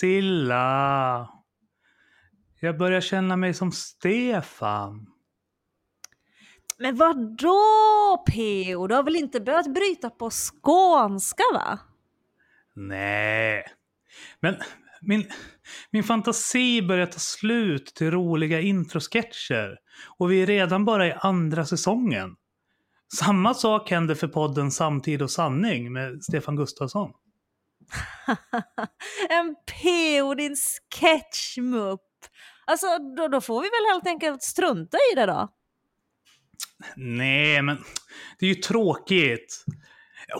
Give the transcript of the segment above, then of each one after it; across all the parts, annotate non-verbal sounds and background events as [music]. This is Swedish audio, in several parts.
Silla. Jag börjar känna mig som Stefan. Men vad då P.O.? Du har väl inte börjat bryta på skånska va? Nej. Men min, min fantasi börjar ta slut till roliga introsketcher. Och vi är redan bara i andra säsongen. Samma sak händer för podden Samtid och sanning med Stefan Gustafsson. [laughs] en P.O. din sketchmupp. Alltså då, då får vi väl helt enkelt strunta i det då? Nej, men det är ju tråkigt. [laughs]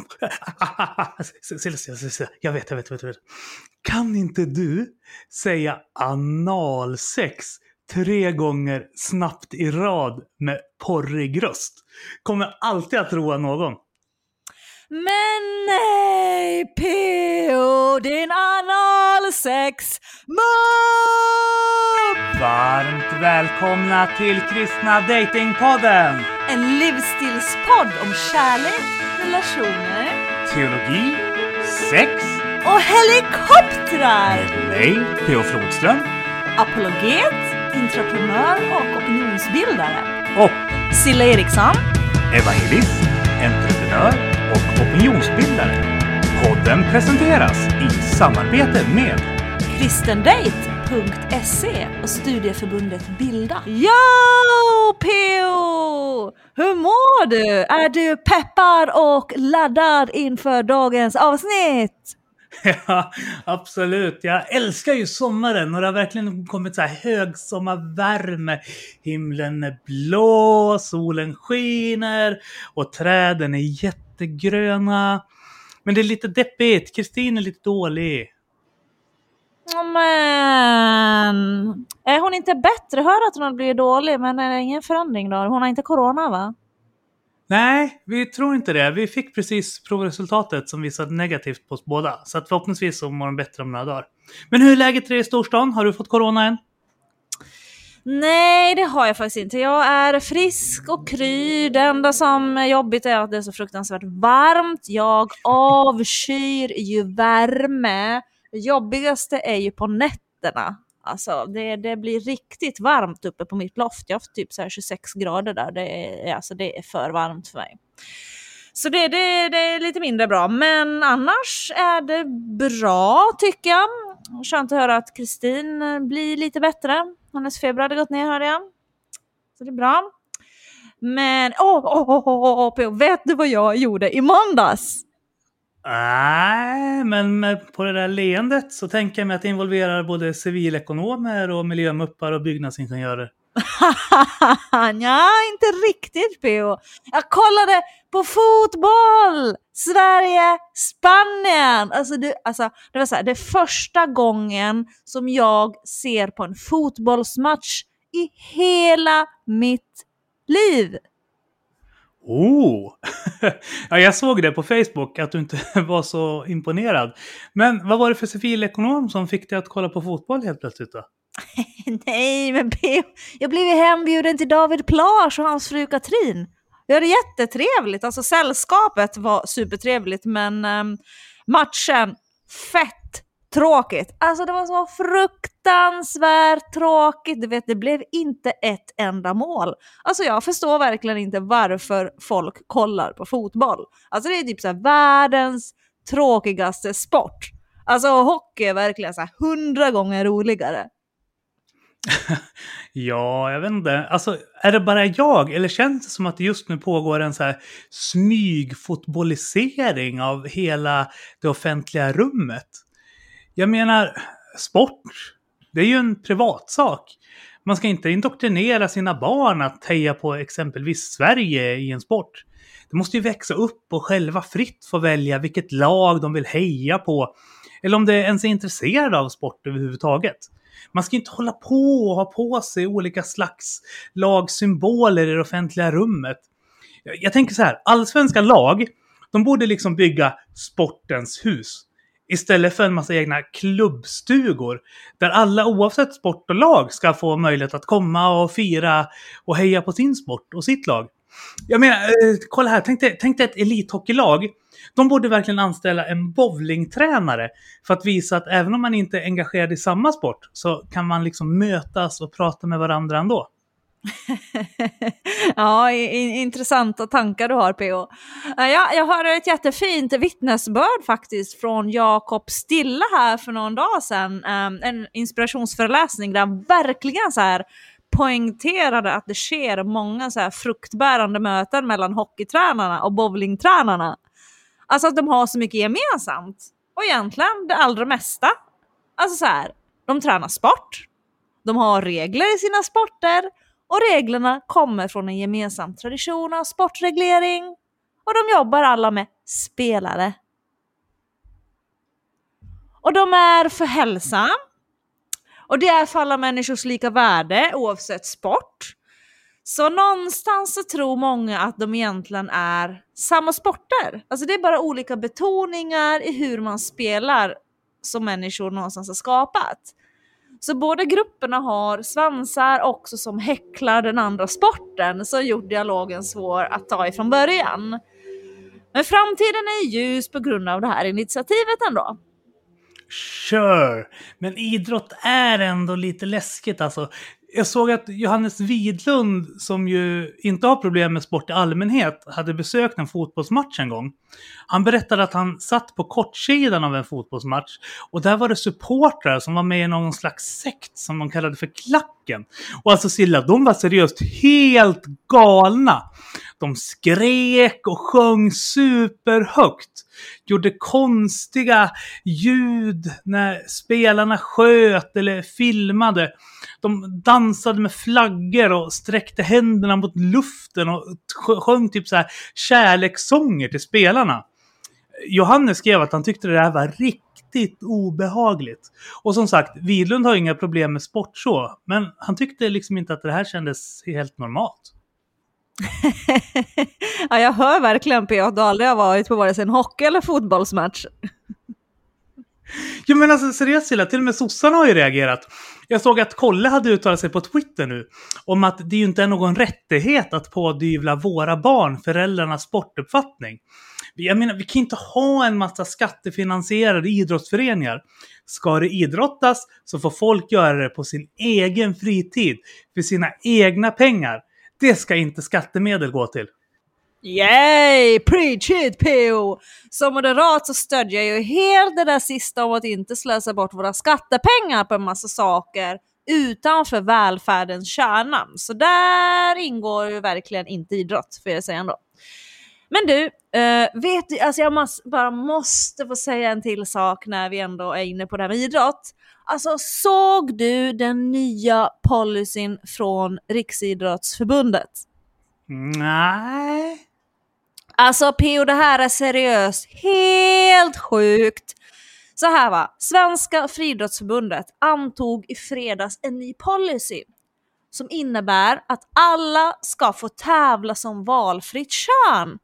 Jag vet, jag vet, jag vet. Kan inte du säga analsex tre gånger snabbt i rad med porrig röst? Kommer alltid att roa någon. Men nej, P.O. din analsex mupp! Varmt välkomna till Kristna Datingpodden! En livsstilspodd om kärlek, relationer, teologi, sex och helikoptrar! Med mig, P.O. Flodström. Apologet, entreprenör och opinionsbildare. Och Silla Eriksson. Evangelist, entreprenör och opinionsbildare. Podden presenteras i samarbete med kristendate.se och studieförbundet Bilda. Ja, PO! Hur mår du? Är du peppad och laddad inför dagens avsnitt? [laughs] Ja, absolut. Jag älskar ju sommaren och det har verkligen kommit så här högsommarvärme. Himlen är blå, solen skiner och träden är jättegröna. Men det är lite deppigt. Kristin är lite dålig. Men är hon inte bättre? Hör att hon har blivit dålig, men är det ingen förändring då? Hon har inte corona va? Nej, vi tror inte det. Vi fick precis provresultatet som visade negativt på oss båda. Så att förhoppningsvis så mår hon bättre om några dagar. Men hur är läget i storstan? Har du fått corona än? Nej, det har jag faktiskt inte. Jag är frisk och kry. Det enda som är jobbigt är att det är så fruktansvärt varmt. Jag avskyr ju värme. Det jobbigaste är ju på nätterna. Alltså det, det blir riktigt varmt uppe på mitt loft. Jag har typ så 26 grader där. Det är, alltså det är för varmt för mig. Så det, det, det är lite mindre bra. Men annars är det bra tycker jag. Skönt att höra att Kristin eh, blir lite bättre. Hennes feber hade gått ner hörde jag. Så det är bra. Men åh, oh, oh, oh, oh, vet du vad jag gjorde i måndags? Nej, men på det där leendet så tänker jag mig att det involverar både civilekonomer och miljömuppar och byggnadsingenjörer. [laughs] ja, inte riktigt PO. Jag kollade på fotboll! Sverige, Spanien! Alltså, det, alltså, det var så här, det är första gången som jag ser på en fotbollsmatch i hela mitt liv. Oh! [laughs] ja, jag såg det på Facebook att du inte [laughs] var så imponerad. Men vad var det för civilekonom som fick dig att kolla på fotboll helt plötsligt då? [laughs] Nej, men jag blev hembjuden till David Plage och hans fru Katrin. Vi hade jättetrevligt, alltså sällskapet var supertrevligt men um, matchen, fett tråkigt. Alltså det var så fruktansvärt tråkigt. Du vet, det blev inte ett enda mål. Alltså jag förstår verkligen inte varför folk kollar på fotboll. Alltså det är typ så här världens tråkigaste sport. Alltså hockey är verkligen så här hundra gånger roligare. [laughs] ja, jag vet inte. Alltså, är det bara jag? Eller känns det som att det just nu pågår en så här smygfotbollisering av hela det offentliga rummet? Jag menar, sport, det är ju en privatsak. Man ska inte indoktrinera sina barn att heja på exempelvis Sverige i en sport. De måste ju växa upp och själva fritt få välja vilket lag de vill heja på. Eller om de ens är intresserade av sport överhuvudtaget. Man ska inte hålla på och ha på sig olika slags lagsymboler i det offentliga rummet. Jag tänker så här, allsvenska lag, de borde liksom bygga sportens hus. Istället för en massa egna klubbstugor. Där alla oavsett sport och lag ska få möjlighet att komma och fira och heja på sin sport och sitt lag. Jag menar, eh, kolla här, tänk dig, tänk dig ett elithockeylag de borde verkligen anställa en bowlingtränare för att visa att även om man inte är engagerad i samma sport så kan man liksom mötas och prata med varandra ändå. [laughs] ja, intressanta tankar du har PO. Eh, ja, jag har ett jättefint vittnesbörd faktiskt från Jakob Stilla här för någon dag sedan. Ehm, en inspirationsföreläsning där han verkligen så här poängterade att det sker många så här fruktbärande möten mellan hockeytränarna och bowlingtränarna. Alltså att de har så mycket gemensamt. Och egentligen det allra mesta. Alltså så här, de tränar sport, de har regler i sina sporter och reglerna kommer från en gemensam tradition av sportreglering och de jobbar alla med spelare. Och de är för hälsan och det är för alla människors lika värde oavsett sport. Så någonstans så tror många att de egentligen är samma sporter. Alltså det är bara olika betoningar i hur man spelar som människor någonstans har skapat. Så båda grupperna har svansar också som häcklar den andra sporten som gjort dialogen svår att ta ifrån början. Men framtiden är ljus på grund av det här initiativet ändå. Sure, men idrott är ändå lite läskigt alltså jag såg att Johannes Widlund, som ju inte har problem med sport i allmänhet, hade besökt en fotbollsmatch en gång. Han berättade att han satt på kortsidan av en fotbollsmatch och där var det supportrar som var med i någon slags sekt som de kallade för Klacken. Och alltså Silla, de var seriöst helt galna. De skrek och sjöng superhögt. Gjorde konstiga ljud när spelarna sköt eller filmade. De dansade med flaggor och sträckte händerna mot luften och sjöng typ så här kärlekssånger till spelarna. Johannes skrev att han tyckte det här var riktigt obehagligt. Och som sagt, Widlund har inga problem med sport så, men han tyckte liksom inte att det här kändes helt normalt ja, jag hör verkligen på att du aldrig har varit på vare sig en hockey eller fotbollsmatch. Jo men alltså seriöst Silla, till och med sossarna har ju reagerat. Jag såg att Kolle hade uttalat sig på Twitter nu om att det ju inte är någon rättighet att pådyvla våra barn föräldrarnas sportuppfattning. Jag menar, vi kan inte ha en massa skattefinansierade idrottsföreningar. Ska det idrottas så får folk göra det på sin egen fritid, för sina egna pengar. Det ska inte skattemedel gå till. Yay! Preach it PO! Som moderat så stödjer jag ju helt det där sista om att inte slösa bort våra skattepengar på en massa saker utanför välfärdens kärna. Så där ingår ju verkligen inte idrott, får jag säga ändå. Men du, uh, vet du, alltså jag måste, bara måste få säga en till sak när vi ändå är inne på det här med idrott. Alltså såg du den nya policyn från Riksidrottsförbundet? Nej. Alltså PO, det här är seriöst helt sjukt. Så här va, Svenska friidrottsförbundet antog i fredags en ny policy som innebär att alla ska få tävla som valfritt kön.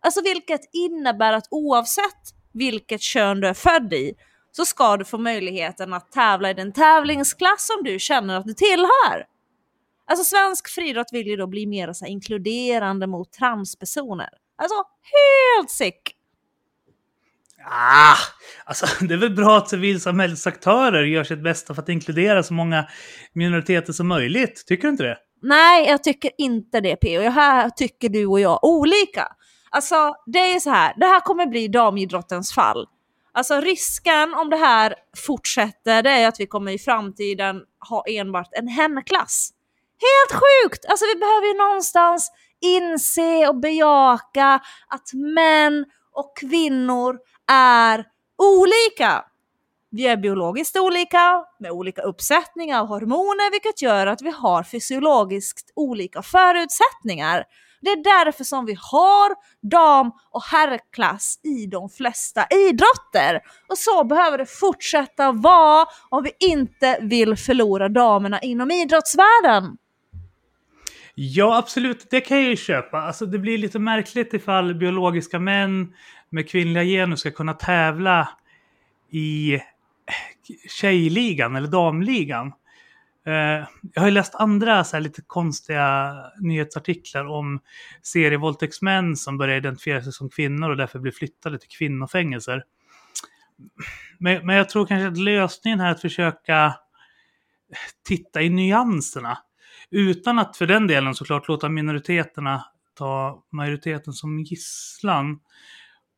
Alltså vilket innebär att oavsett vilket kön du är född i så ska du få möjligheten att tävla i den tävlingsklass som du känner att du tillhör. Alltså svensk friidrott vill ju då bli mer så inkluderande mot transpersoner. Alltså helt sick! Ah, alltså [laughs] det är väl bra att civilsamhällesaktörer gör sitt bästa för att inkludera så många minoriteter som möjligt. Tycker du inte det? Nej, jag tycker inte det P.O. Här tycker du och jag olika. Alltså, det är så här, det här kommer bli damidrottens fall. Alltså risken om det här fortsätter, det är att vi kommer i framtiden ha enbart en hemklass. Helt sjukt! Alltså vi behöver ju någonstans inse och bejaka att män och kvinnor är olika. Vi är biologiskt olika, med olika uppsättningar av hormoner, vilket gör att vi har fysiologiskt olika förutsättningar. Det är därför som vi har dam och herrklass i de flesta idrotter. Och så behöver det fortsätta vara om vi inte vill förlora damerna inom idrottsvärlden. Ja, absolut. Det kan jag ju köpa. Alltså, det blir lite märkligt ifall biologiska män med kvinnliga gener ska kunna tävla i tjejligan eller damligan. Eh, jag har ju läst andra så här, lite konstiga nyhetsartiklar om serievåldtäktsmän som börjar identifiera sig som kvinnor och därför blir flyttade till kvinnofängelser. Men, men jag tror kanske att lösningen här är att försöka titta i nyanserna. Utan att för den delen såklart låta minoriteterna ta majoriteten som gisslan.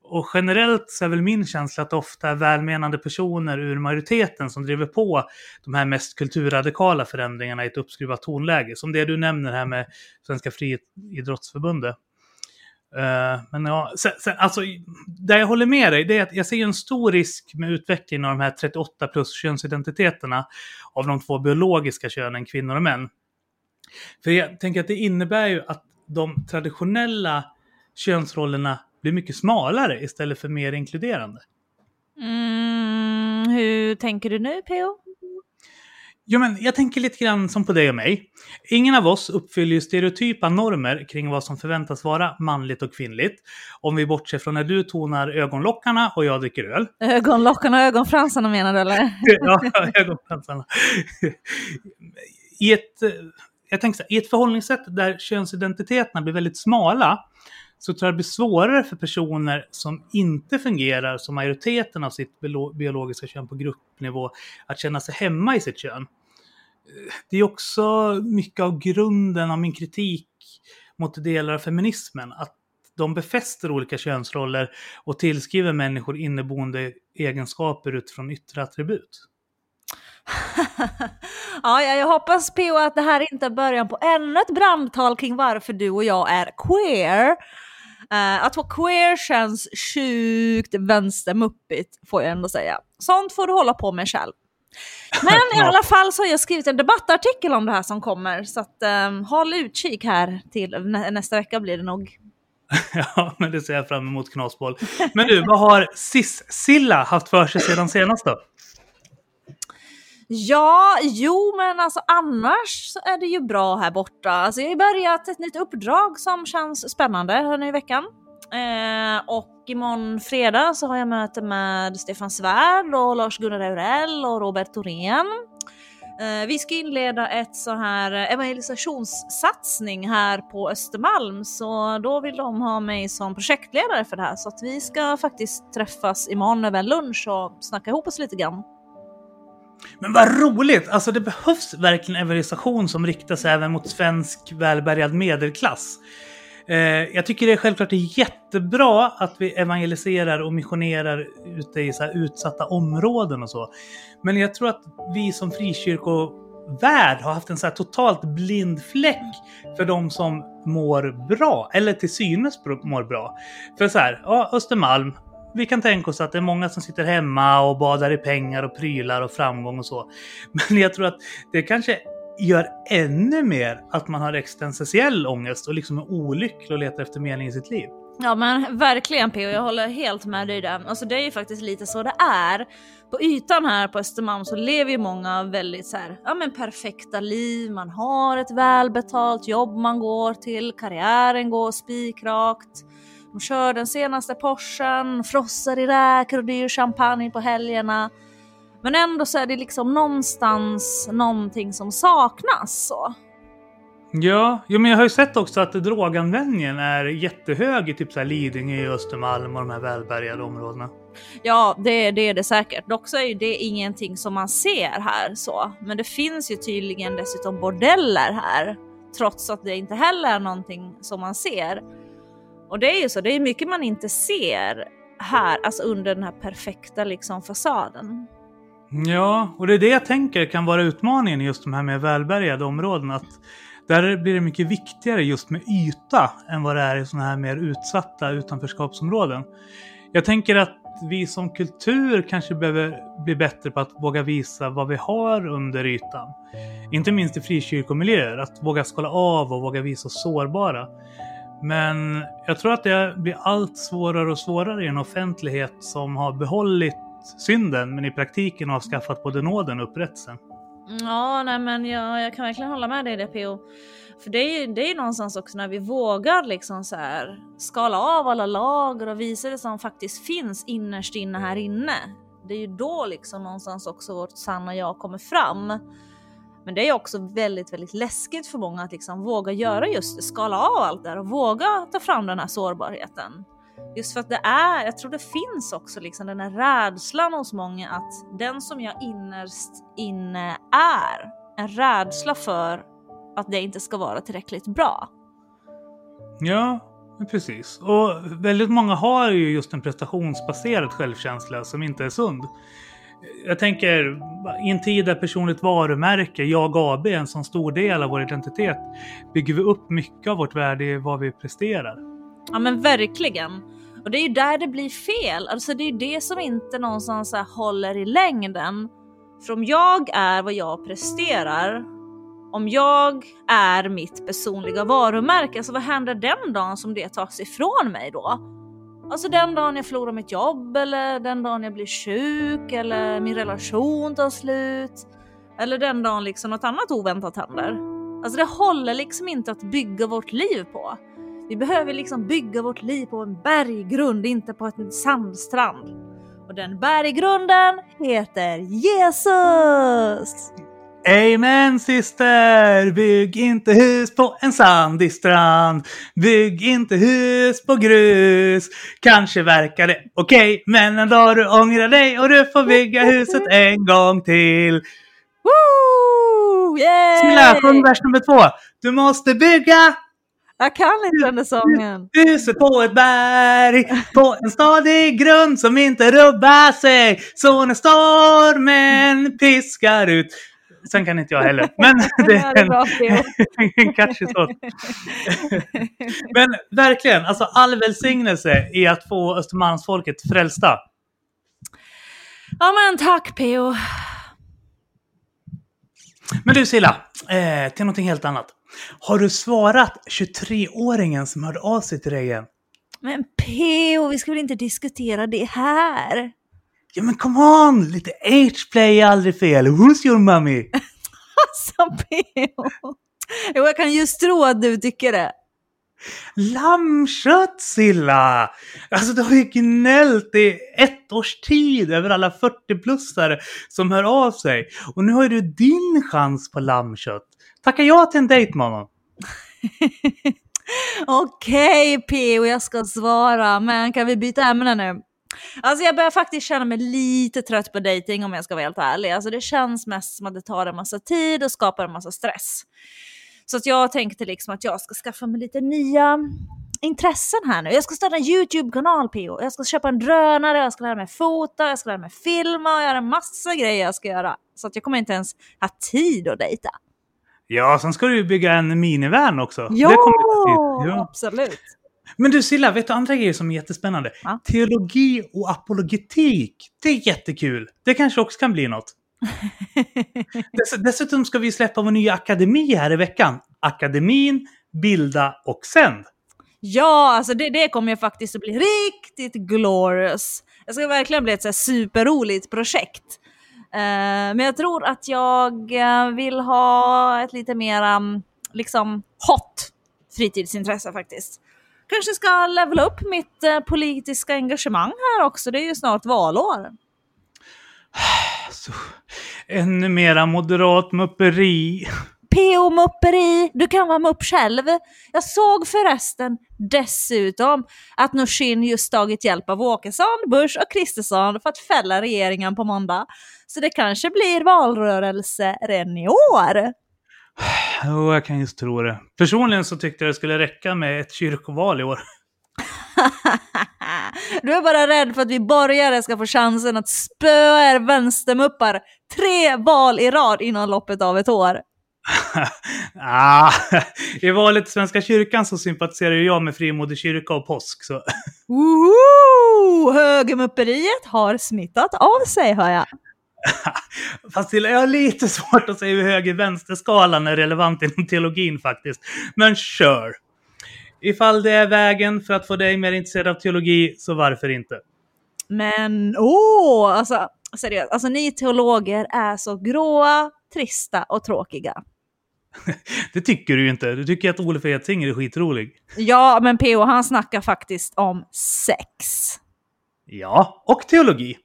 Och generellt så är väl min känsla att det ofta är välmenande personer ur majoriteten som driver på de här mest kulturradikala förändringarna i ett uppskruvat tonläge. Som det du nämner här med Svenska Friidrottsförbundet. Uh, men ja, sen, sen, alltså, där jag håller med dig, det är att jag ser en stor risk med utvecklingen av de här 38 plus könsidentiteterna av de två biologiska könen, kvinnor och män. För jag tänker att det innebär ju att de traditionella könsrollerna blir mycket smalare istället för mer inkluderande. Mm, hur tänker du nu P.O.? Jo, men jag tänker lite grann som på dig och mig. Ingen av oss uppfyller ju stereotypa normer kring vad som förväntas vara manligt och kvinnligt. Om vi bortser från när du tonar ögonlockarna och jag dricker öl. Ögonlockarna och ögonfransarna menar du eller? [laughs] ja, ögonfransarna. I ett, jag tänker så här, i ett förhållningssätt där könsidentiteterna blir väldigt smala så tror jag det blir svårare för personer som inte fungerar som majoriteten av sitt biologiska kön på gruppnivå att känna sig hemma i sitt kön. Det är också mycket av grunden av min kritik mot delar av feminismen, att de befäster olika könsroller och tillskriver människor inneboende egenskaper utifrån yttre attribut. [laughs] ja, jag hoppas PO att det här inte är början på ännu ett brandtal kring varför du och jag är queer. Uh, att vara queer känns sjukt vänstermuppigt får jag ändå säga. Sånt får du hålla på med själv. Men i [laughs] alla fall så har jag skrivit en debattartikel om det här som kommer så att um, håll utkik här till nä nästa vecka blir det nog. [laughs] ja, men det ser jag fram emot knasboll. Men du, vad har Sis-Silla haft för sig sedan senast då? Ja, jo men alltså annars så är det ju bra här borta. Alltså jag har börjat ett nytt uppdrag som känns spännande här nu i veckan. Eh, och imorgon fredag så har jag möte med Stefan Svärd och Lars-Gunnar Eurell och Robert Thorén. Eh, vi ska inleda ett så här evangelisationssatsning här på Östermalm så då vill de ha mig som projektledare för det här så att vi ska faktiskt träffas imorgon över lunch och snacka ihop oss lite grann. Men vad roligt! Alltså det behövs verkligen evangelisation som riktar sig även mot svensk välbärgad medelklass. Eh, jag tycker det är självklart är jättebra att vi evangeliserar och missionerar ute i så utsatta områden och så. Men jag tror att vi som frikyrkovärld har haft en så totalt blind fläck för de som mår bra, eller till synes mår bra. För så här, ja, Östermalm, vi kan tänka oss att det är många som sitter hemma och badar i pengar och prylar och framgång och så. [laughs] Men jag tror att det kanske gör ännu mer att man har existentiell ångest och liksom är olycklig och letar efter mening i sitt liv. Ja men verkligen P.O. jag håller helt med dig där. Alltså det är ju faktiskt lite så det är. På ytan här på Östermalm så lever ju många väldigt så här, ja men perfekta liv. Man har ett välbetalt jobb man går till, karriären går spikrakt. De kör den senaste Porschen, frossar i räkor och dyr champagne på helgerna. Men ändå så är det liksom någonstans någonting som saknas. Så. Ja, jo, men jag har ju sett också att droganvändningen är jättehög i typ så här Lidingö, Östermalm och de här välbärgade områdena. Ja, det, det är det säkert. Dock så är ju det ingenting som man ser här så. Men det finns ju tydligen dessutom bordeller här. Trots att det inte heller är någonting som man ser. Och det är ju så, det är mycket man inte ser här, alltså under den här perfekta liksom fasaden. Ja, och det är det jag tänker kan vara utmaningen i just de här mer välbärgade områdena. Att där blir det mycket viktigare just med yta än vad det är i sådana här mer utsatta utanförskapsområden. Jag tänker att vi som kultur kanske behöver bli bättre på att våga visa vad vi har under ytan. Inte minst i frikyrkomiljöer, att våga skala av och våga visa oss sårbara. Men jag tror att det blir allt svårare och svårare i en offentlighet som har behållit synden men i praktiken avskaffat både nåden och upprättelsen. Mm, ja, nej men jag, jag kan verkligen hålla med dig där det PO. För det är ju det är någonstans också när vi vågar liksom så här skala av alla lager och visa det som faktiskt finns innerst inne här inne. Det är ju då liksom någonstans också vårt sanna jag kommer fram. Men det är också väldigt, väldigt läskigt för många att liksom våga göra just skala av allt det här och våga ta fram den här sårbarheten. Just för att det är, jag tror det finns också liksom den här rädslan hos många att den som jag innerst inne är, en rädsla för att det inte ska vara tillräckligt bra. Ja, precis. Och väldigt många har ju just en prestationsbaserad självkänsla som inte är sund. Jag tänker, i en tid där personligt varumärke, jag AB, är en så stor del av vår identitet, bygger vi upp mycket av vårt värde i vad vi presterar. Ja men verkligen. Och det är ju där det blir fel. Alltså det är ju det som inte någonstans här håller i längden. För om jag är vad jag presterar, om jag är mitt personliga varumärke, alltså vad händer den dagen som det tas ifrån mig då? Alltså den dagen jag förlorar mitt jobb eller den dagen jag blir sjuk eller min relation tar slut. Eller den dagen liksom något annat oväntat händer. Alltså det håller liksom inte att bygga vårt liv på. Vi behöver liksom bygga vårt liv på en berggrund, inte på en sandstrand. Och den berggrunden heter Jesus! Amen syster, bygg inte hus på en sandig strand. Bygg inte hus på grus. Kanske verkar det okej, okay, men en dag du ångrar dig och du får bygga huset en gång till. Woo! Yay! Snälla, sjung vers nummer två. Du måste bygga jag kan inte den där sången. Huset på ett berg, på en stadig grund som inte rubbar sig. Så när stormen piskar ut. Sen kan inte jag heller. Men [laughs] det är en, [laughs] en catchy sång. [laughs] Men verkligen, alltså all välsignelse i att få Östermalmsfolket frälsta. Ja men tack P.O. Men du Silla, eh, till någonting helt annat. Har du svarat 23-åringen som hörde av sig till dig igen? Men P.O. vi ska väl inte diskutera det här? Ja men come on! Lite H-play är aldrig fel. Who's your mommy? [laughs] alltså P.O. Jo, jag kan just tro att du tycker det. Lammkött Silla! Alltså du har ju gnällt i ett års tid över alla 40-plussare som hör av sig. Och nu har ju du din chans på lammkött. Tacka ja till en dejt honom. [laughs] Okej okay, P.O. jag ska svara, men kan vi byta ämne nu? Alltså jag börjar faktiskt känna mig lite trött på dating om jag ska vara helt ärlig. Alltså det känns mest som att det tar en massa tid och skapar en massa stress. Så att jag tänkte liksom att jag ska skaffa mig lite nya intressen här nu. Jag ska starta en YouTube-kanal PO. Jag ska köpa en drönare, jag ska lära mig fota, jag ska lära mig filma och göra en massa grejer jag ska göra. Så att jag kommer inte ens ha tid att dejta. Ja, sen ska du ju bygga en minivan också. Ja, ja, absolut. Men du Silla, vet du andra grejer som är jättespännande? Ja. Teologi och apologetik. Det är jättekul. Det kanske också kan bli något. [laughs] Dess, dessutom ska vi släppa vår nya akademi här i veckan. Akademin, Bilda och Sänd. Ja, alltså det, det kommer ju faktiskt att bli riktigt glorious. Det ska verkligen bli ett så superroligt projekt. Uh, men jag tror att jag uh, vill ha ett lite mer um, liksom hot fritidsintresse faktiskt. Kanske ska levela upp mitt uh, politiska engagemang här också. Det är ju snart valår. Så, ännu mera moderat mupperi. PO-mupperi, du kan vara mupp själv. Jag såg förresten dessutom att Norsin just tagit hjälp av Åkesson, Bush och Kristersson för att fälla regeringen på måndag. Så det kanske blir valrörelse redan i år. Jo, oh, jag kan just tro det. Personligen så tyckte jag det skulle räcka med ett kyrkoval i år. [laughs] du är bara rädd för att vi borgare ska få chansen att spöa er vänstermuppar tre val i rad innan loppet av ett år. [laughs] ah, I valet till Svenska kyrkan så sympatiserar jag med frimodig kyrka och påsk. Så. [laughs] Woho! Högermupperiet har smittat av sig hör jag. [laughs] Fast jag har lite svårt att säga hur höger-vänster-skalan är relevant inom teologin faktiskt. Men kör! Sure. Ifall det är vägen för att få dig mer intresserad av teologi, så varför inte? Men åh, alltså seriöst, alltså ni teologer är så gråa, trista och tråkiga. [laughs] det tycker du ju inte. Du tycker att Olof Edsinger är skitrolig. Ja, men PO han snackar faktiskt om sex. Ja, och teologi.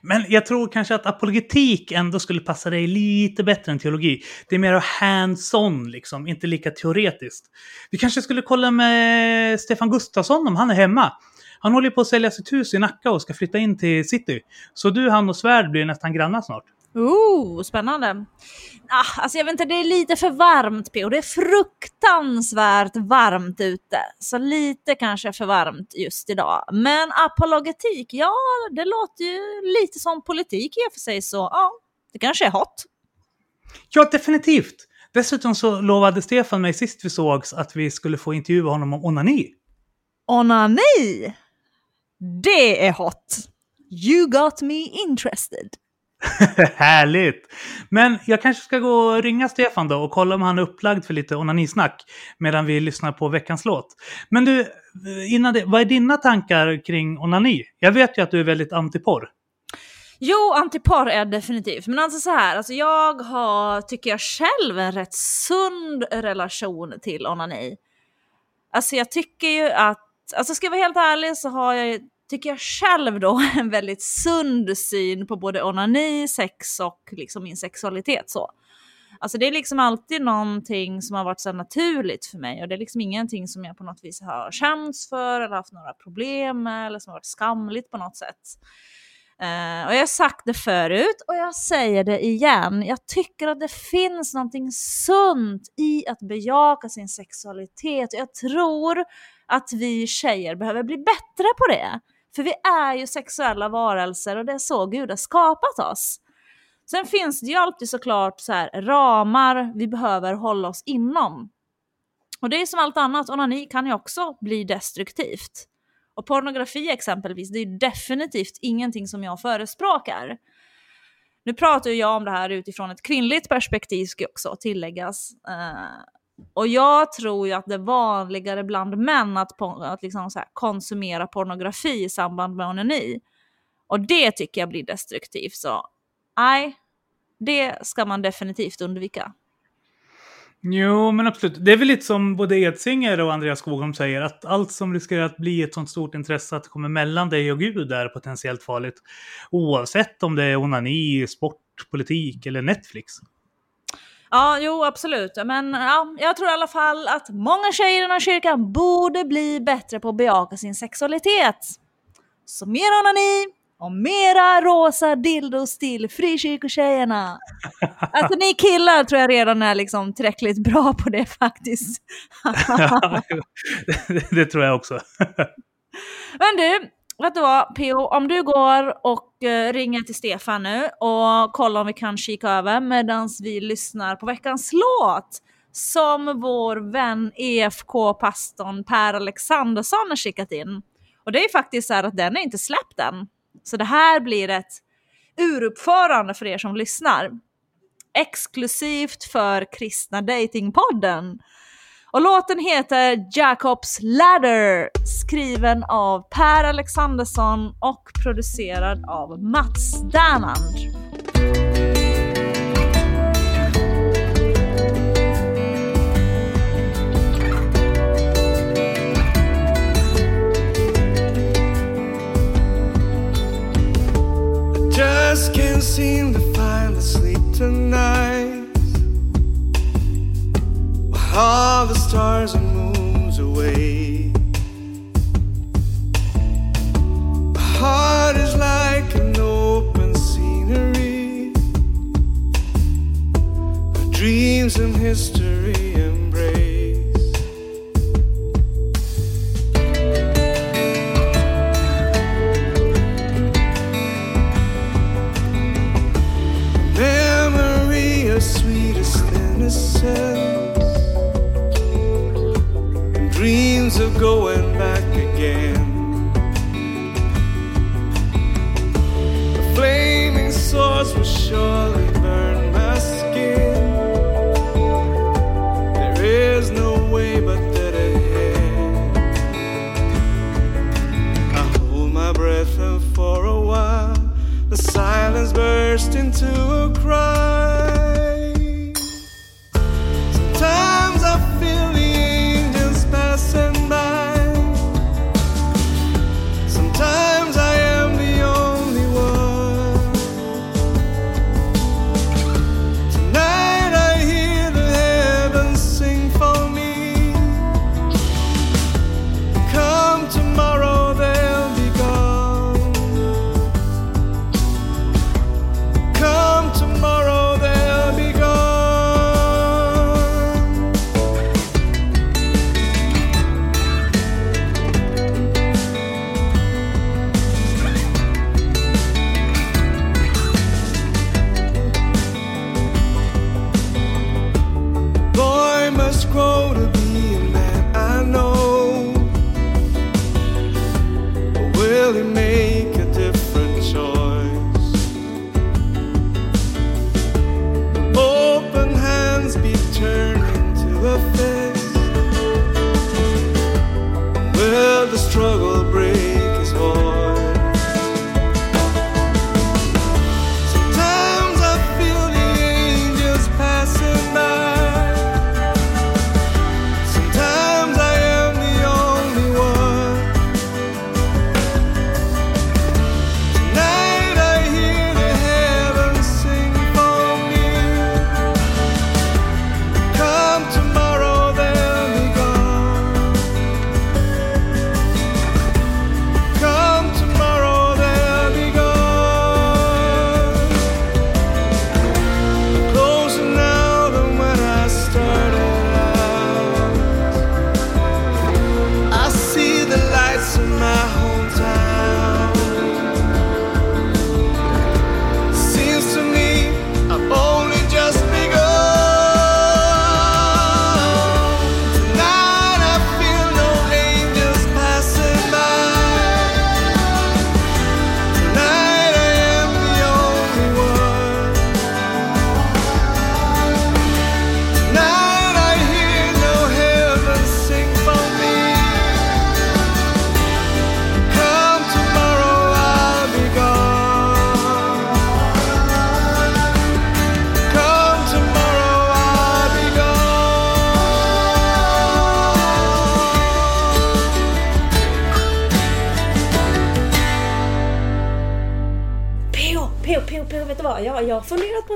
Men jag tror kanske att apologetik ändå skulle passa dig lite bättre än teologi. Det är mer hands-on, liksom, inte lika teoretiskt. Vi kanske skulle kolla med Stefan Gustafsson om han är hemma. Han håller på att sälja sitt hus i Nacka och ska flytta in till city. Så du, han och Svärd blir nästan grannar snart. Ooh, spännande. Ah, alltså jag vet inte, det är lite för varmt P.O. Det är fruktansvärt varmt ute. Så lite kanske för varmt just idag. Men apologetik, ja det låter ju lite som politik i och för sig så ja, det kanske är hot. Ja, definitivt. Dessutom så lovade Stefan mig sist vi sågs att vi skulle få intervjua honom om onani. Onani? Det är hot. You got me interested. [laughs] Härligt! Men jag kanske ska gå och ringa Stefan då och kolla om han är upplagd för lite onanisnack medan vi lyssnar på veckans låt. Men du, eh, innan det, vad är dina tankar kring onani? Jag vet ju att du är väldigt antiporr. Jo, antiporr är jag definitivt. Men alltså så här, alltså jag har, tycker jag själv, en rätt sund relation till onani. Alltså jag tycker ju att, alltså ska jag vara helt ärlig så har jag tycker jag själv då, [laughs] en väldigt sund syn på både onani, sex och liksom min sexualitet. så. Alltså det är liksom alltid någonting som har varit så naturligt för mig och det är liksom ingenting som jag på något vis har känts för eller haft några problem med eller som har varit skamligt på något sätt. Uh, och jag har sagt det förut och jag säger det igen. Jag tycker att det finns någonting sunt i att bejaka sin sexualitet. Jag tror att vi tjejer behöver bli bättre på det. För vi är ju sexuella varelser och det är så Gud har skapat oss. Sen finns det ju alltid såklart så här, ramar vi behöver hålla oss inom. Och det är som allt annat, onani kan ju också bli destruktivt. Och pornografi exempelvis, det är ju definitivt ingenting som jag förespråkar. Nu pratar jag om det här utifrån ett kvinnligt perspektiv ska också tilläggas. Eh, och jag tror ju att det är vanligare bland män att, att liksom så konsumera pornografi i samband med onani. Och det tycker jag blir destruktivt. Så nej, det ska man definitivt undvika. Jo, men absolut. Det är väl lite som både Edsinger och Andreas Skogholm säger, att allt som riskerar att bli ett sånt stort intresse att det kommer mellan dig och Gud är potentiellt farligt. Oavsett om det är onani, sport, politik eller Netflix. Ja, jo absolut. Men ja, jag tror i alla fall att många tjejer i den här kyrkan borde bli bättre på att bejaka sin sexualitet. Så mer onani och mera rosa dildos till frikyrkotjejerna. [laughs] Alltså ni killar tror jag redan är liksom tillräckligt bra på det faktiskt. [laughs] ja, det, det tror jag också. Men du, vet du vad PO, om du går och uh, ringer till Stefan nu och kollar om vi kan kika över medan vi lyssnar på veckans låt som vår vän EFK-pastorn Per Alexandersson har skickat in. Och det är faktiskt så här att den är inte släppt än. Så det här blir ett uruppförande för er som lyssnar. Exklusivt för Kristna Datingpodden. Och låten heter Jacobs Ladder, skriven av Per Alexandersson och producerad av Mats Dernand. just can't seem to all the stars and moons away. My heart is like an open scenery, my dreams and history embrace. Sweetest innocence dreams of going back again. The flaming swords will surely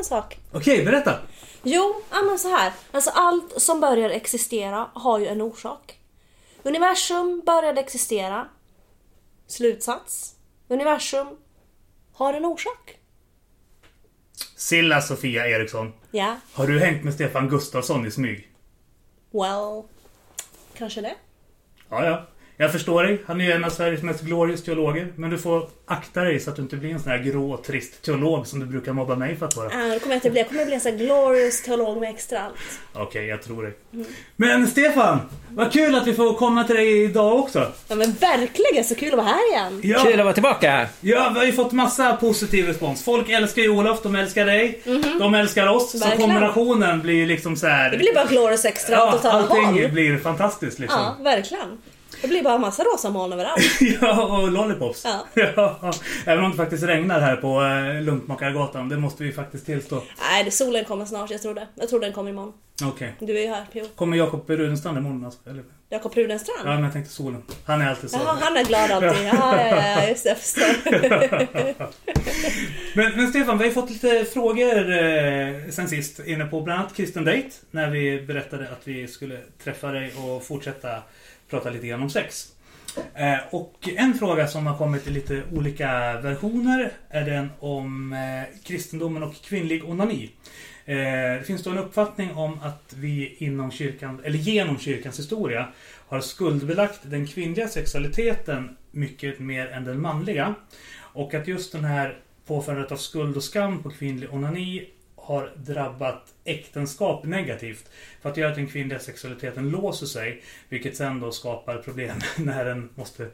en sak. Okej, berätta. Jo, ja, men så här. Alltså allt som börjar existera har ju en orsak. Universum började existera. Slutsats. Universum har en orsak. Silla Sofia Eriksson. Ja, Har du hängt med Stefan Gustafsson i smyg? well... Kanske det. Ja, ja. Jag förstår dig. Han är ju en av Sveriges mest glorious teologer. Men du får akta dig så att du inte blir en sån här grå, trist teolog som du brukar mobba mig för att vara. Ah, det kommer jag inte bli. Jag kommer bli en sån här glorious teolog med extra allt. Okej, jag tror dig. Men Stefan! Vad kul att vi får komma till dig idag också. Ja men verkligen, så kul att vara här igen. Ja, Kul att vara tillbaka! ja vi har ju fått massa positiv respons. Folk älskar ju Olof, de älskar dig. De älskar oss. Så Verkligen. kombinationen blir ju liksom så här. Det blir bara glorious extra Ja, total allting håll. blir fantastiskt liksom. Ja, verkligen. Det blir bara massa rosa moln överallt. [laughs] Ja, och lollipops. Ja. [laughs] Ja, Även om det faktiskt regnar här på eh, Luntmakargatan. Det måste vi faktiskt tillstå. Nej, det solen kommer snart, jag tror det. Jag tror den kommer imorgon. Okej. Du är ju här, Pio. Kommer Jakob Rudenstrand imorgon alltså? Eller? Jakob Rudenstrand? Ja, men jag tänkte solen. Han är alltid så. Jaha, han är glad alltid. Ja, ja, ja, just det, jag förstår. [laughs] Men, men Stefan, vi har fått lite frågor eh, sen sist inne på bland annat Kristen Date. När vi berättade att vi skulle träffa dig och fortsätta prata lite grann om sex. Eh, och en fråga som har kommit i lite olika versioner är den om eh, kristendomen och kvinnlig onani. Eh, det finns då en uppfattning om att vi inom kyrkan, eller genom kyrkans historia har skuldbelagt den kvinnliga sexualiteten mycket mer än den manliga. Och att just den här påförandet av skuld och skam på kvinnlig onani har drabbat äktenskap negativt. För att göra att den kvinnliga sexualiteten låser sig. Vilket sen då skapar problem [laughs] när den måste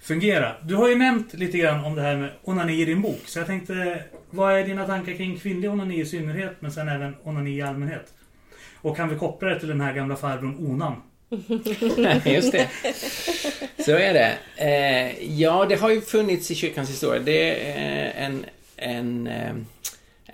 fungera. Du har ju nämnt lite grann om det här med onani i din bok. Så jag tänkte, vad är dina tankar kring kvinnlig onani i synnerhet men sen även onani i allmänhet? Och kan vi koppla det till den här gamla farbrorn Onan? [laughs] Just det. Så är det. Eh, ja, det har ju funnits i kyrkans historia. Det är en, en, eh,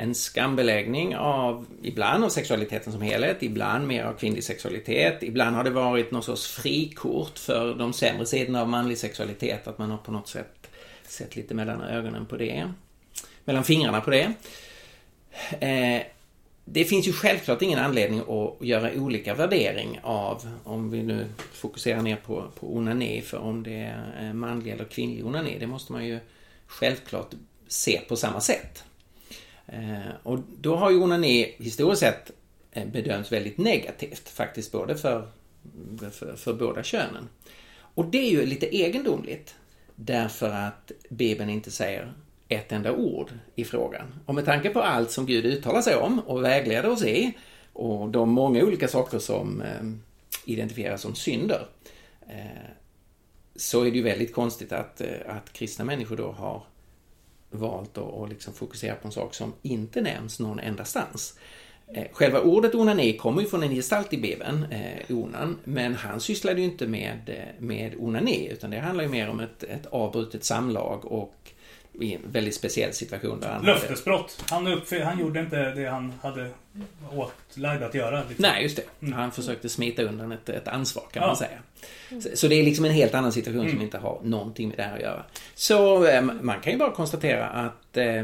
en skambeläggning av, ibland av sexualiteten som helhet, ibland mer av kvinnlig sexualitet. Ibland har det varit någon sorts frikort för de sämre sidorna av manlig sexualitet, att man har på något sätt sett lite mellan ögonen på det. Mellan fingrarna på det. Eh, det finns ju självklart ingen anledning att göra olika värdering av, om vi nu fokuserar ner på, på onani, för om det är manlig eller kvinnlig onani, det måste man ju självklart se på samma sätt. Eh, Och då har ju onani historiskt sett eh, bedömts väldigt negativt, faktiskt både för, för, för båda könen. Och det är ju lite egendomligt, därför att Bibeln inte säger ett enda ord i frågan. Och med tanke på allt som Gud uttalar sig om och vägleder oss i och de många olika saker som eh, identifieras som synder eh, så är det ju väldigt konstigt att, eh, att kristna människor då har valt att, liksom fokusera på en sak som inte nämns någon endastans. stans. Själva ordet onani kommer ju från en gestalt i Bibeln, eh, Onan, men han sysslade ju inte med, eh, med onani, utan det handlar ju mer om ett, ett avbrutet samlag och i en väldigt speciell situation där han hade... Löftesbrott. Han, uppfy- han gjorde inte det han hade åtlagd att göra. Liksom. Nej, just det. Han försökte smita undan ett, ett ansvar kan man Ja. säga. Så, så det är liksom en helt annan situation som inte har någonting med det här att göra. Så eh, man kan ju bara konstatera att eh,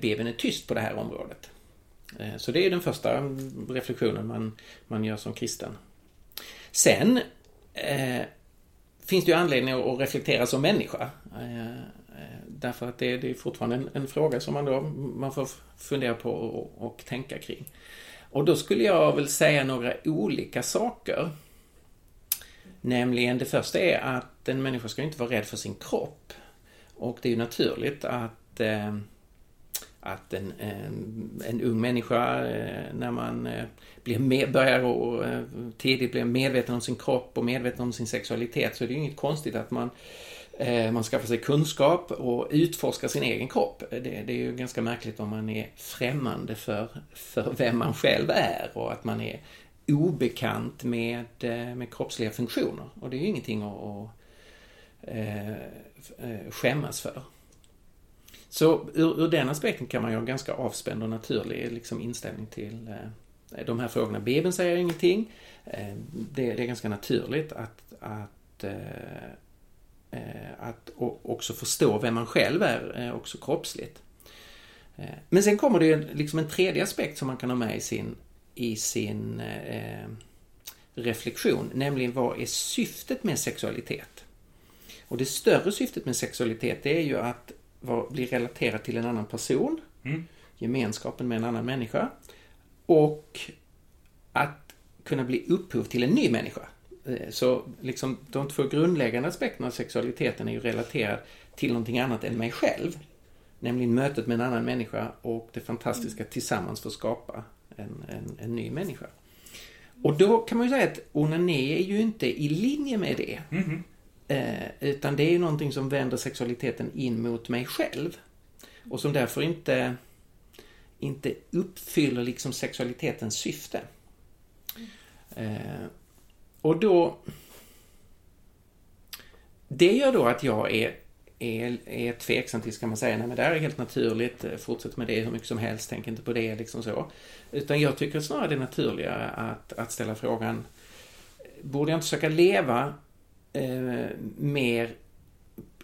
Bibeln är tyst på det här området. Eh, så det är den första reflektionen man, man gör som kristen. Sen eh, finns det ju anledning att reflektera som människa. Därför att det, det är fortfarande en, en fråga som man då man får fundera på och, och tänka kring. Och då skulle jag väl säga några olika saker. Nämligen det första är att en människa ska inte vara rädd för sin kropp. Och det är ju naturligt att, eh, att en, en, en ung människa eh, när man eh, blir med, börjar och, eh, tidigt blir medveten om sin kropp och medveten om sin sexualitet så är det ju inget konstigt att man eh, Eh, man skaffar sig kunskap och utforskar sin egen kropp. Eh, det, det är ju ganska märkligt om man är främmande för, för vem man själv är och att man är obekant med, eh, med kroppsliga funktioner. Och det är ju ingenting att, att eh, skämmas för. Så ur, ur den aspekten kan man ju ha en ganska avspänd och naturlig liksom, inställning till eh, de här frågorna. Bibeln säger ingenting. Eh, det, det är ganska naturligt att, att, att o- också förstå vem man själv är, eh, också kroppsligt. Eh, Men sen kommer det ju liksom en tredje aspekt som man kan ha med i sin, i sin eh, reflektion, nämligen vad är syftet med sexualitet? Och det större syftet med sexualitet det är ju att bli relaterad till en annan person, Mm. gemenskapen med en annan människa och att kunna bli upphov till en ny människa. Eh, Så liksom de två grundläggande aspekterna av sexualiteten är ju relaterad till någonting annat än mig själv. Nämligen mötet med en annan människa och det fantastiska tillsammans för att skapa en, en, en ny människa. Och då kan man ju säga att onani är ju inte i linje med det. Mhm. Eh, utan det är ju någonting som vänder sexualiteten in mot mig själv. Och som därför inte, inte uppfyller liksom sexualitetens syfte. Eh, och då... Det gör då att jag är, är, är tveksam till, ska man säga, nej men det här är helt naturligt, eh, fortsätt med det hur mycket som helst, tänk inte på det, liksom så. Utan jag tycker snarare det är naturligare att, att ställa frågan, borde jag inte försöka leva eh, mer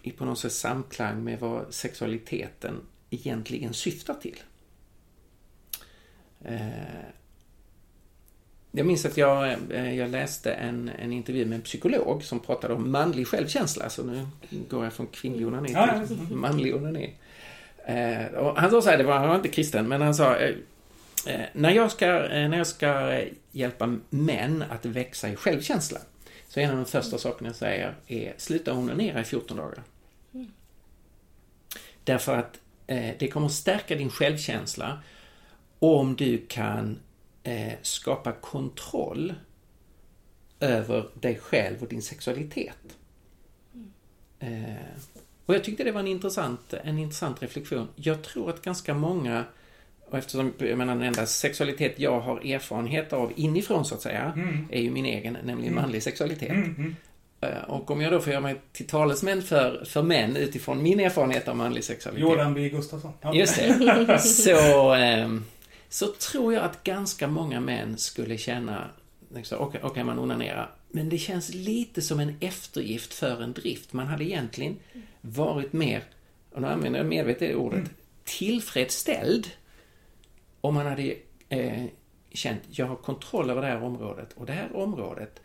i på något sätt samklang med vad sexualiteten egentligen syftar till? Eh, jag minns att jag, eh, jag läste en, en intervju med en psykolog som pratade om manlig självkänsla. Så nu går jag från kvinnlig onani till ja. manlig onani. Eh, och han sa så här, det var, han var inte kristen, men han sa eh, när, jag ska, eh, när jag ska hjälpa män att växa i självkänsla så en av de första sakerna jag säger är sluta onanera i 14 dagar. Därför att det kommer stärka din självkänsla om du kan eh, skapa kontroll över dig själv och din sexualitet. Eh, och jag tyckte det var en intressant, en intressant reflektion. Jag tror att ganska många, och eftersom jag menar, den enda sexualitet jag har erfarenhet av inifrån så att säga, Mm. är ju min egen, nämligen manlig sexualitet. Mm, mm. Eh, Och om jag då får göra mig till talesmän för, för män utifrån min erfarenhet av manlig sexualitet. Jordan B. Gustafsson. Ja. Just det. [laughs] Så, ehm, så tror jag att ganska många män skulle känna, liksom, okej, okej man onanerar, men det känns lite som en eftergift för en drift. Man hade egentligen varit mer, och nu använder jag medvetet det ordet, tillfredsställd om man hade eh, känt, jag har kontroll över det här området och det här området,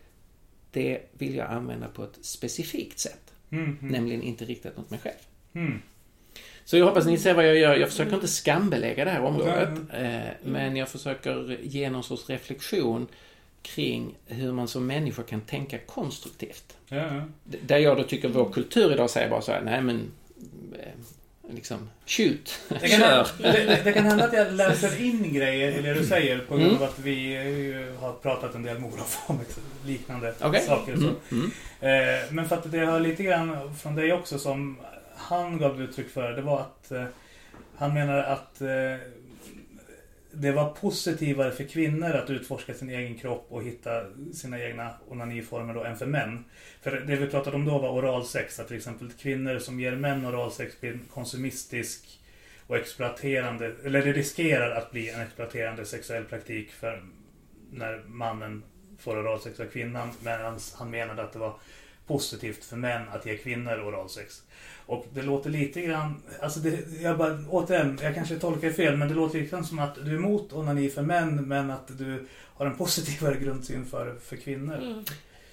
det vill jag använda på ett specifikt sätt. Mm, mm, Nämligen inte riktat mot mig själv. Mm. Så jag hoppas ni ser vad jag gör. Jag försöker inte skambelägga det här området. Eh, men jag försöker ge någon sorts reflektion kring hur man som människa kan tänka konstruktivt. Ja, Där jag då tycker vår kultur idag säger bara så här, nej men... Eh, liksom, shoot, Det kan, kör. det, det, kan hända att jag läser in grejer i det du säger på grund Mm. av att vi eh, har pratat en del med Olof om liknande Okej. saker. och Så. Mm, mm. Men för att det har lite grann från dig också som han gav uttryck för. Det var att eh, han menade att eh, det var positivare för kvinnor att utforska sin egen kropp och hitta sina egna onaniformer då än för män. För det vi pratade om då var oralsex. Att till exempel kvinnor som ger män oralsex blir konsumistisk och exploaterande. Eller det riskerar att bli en exploaterande sexuell praktik för när mannen får oralsex av kvinnan. Medan han menade att det var positivt för män att ge kvinnor oralsex. Och det låter lite grann, alltså det, jag bara, återigen, jag kanske tolkar fel, men det låter lite grann som att du är emot onani för män, men att du har en positivare grundsyn för, för kvinnor. Mm.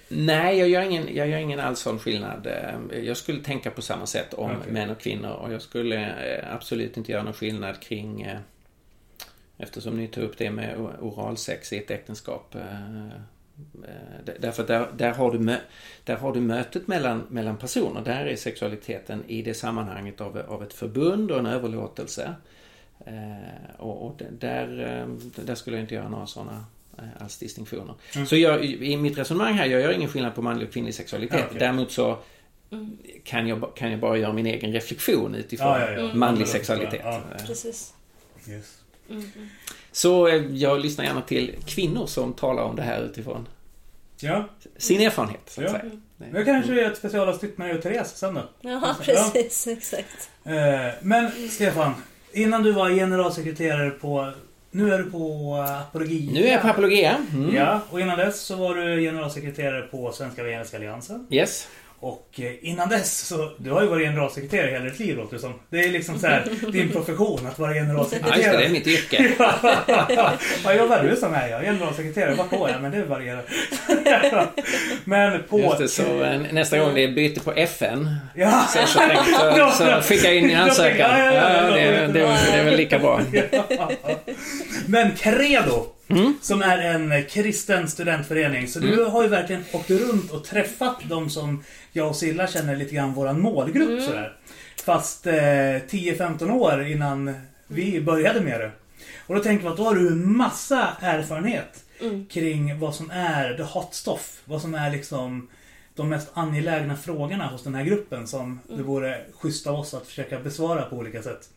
Nej, jag gör, ingen, jag gör ingen alls sån skillnad. Eh, Jag skulle tänka på samma sätt om Okej. män och kvinnor och jag skulle eh, absolut inte göra någon skillnad kring eh, Eftersom ni tog upp det med oralsex i ett äktenskap. Eh, Därför där, där, har du mö, där har du mötet mellan, mellan personer. Där är sexualiteten i det sammanhanget av, av ett förbund och en överlåtelse. Eh, Och, och där, eh, där skulle jag inte göra några sådana eh, alls distinktioner. Mm. Så jag, i mitt resonemang här, jag gör ingen skillnad på manlig och kvinnlig sexualitet. Ja, okej. Däremot så kan jag, kan jag bara göra min egen reflektion utifrån Ja, ja, ja. Manlig Ja, sexualitet. ja. Precis. Yes. Mm. Så eh, jag lyssnar gärna till kvinnor som talar om det här utifrån Ja, sin erfarenhet. Så att Ja. säga. nu kanske vi gör ett specialavsnitt med dig och Therese sen då. Ja, Ja. precis. [laughs] Exakt. Eh, Men Stefan, innan du var generalsekreterare på... Nu är du på eh, Apologia. Nu är jag på Apologia. Mm. Ja, och innan dess så var du generalsekreterare på Svenska Evangeliska Alliansen. Yes. Och eh, innan dess så, du har ju varit generalsekreterare hela ditt liv låter det som. Det är liksom så här, din profession att vara Ja, generalsekreterare. just det. Det är mitt yrke. [laughs] Vad jobbar du som är? Jag generalsekreterare. Vad på jag? Men det varierar. [laughs] Men på... Just det, så eh, nästa gång det är byte på FN Ja. så, så, så, [laughs] så skicka in din ansökan. Ja, ja, ja, Ja, det, det, det är väl lika bra. Men Credo, Mm. som är en kristen studentförening. Så du har ju verkligen åkt runt och träffat de som jag och Silla känner lite grann våran målgrupp sådär. Fast eh, 10-15 år innan vi började med det. Och då tänker man att då har du en massa erfarenhet kring vad som är the hot stuff. Vad som är liksom de mest angelägna frågorna hos den här gruppen som det vore schysst av oss att försöka besvara på olika sätt.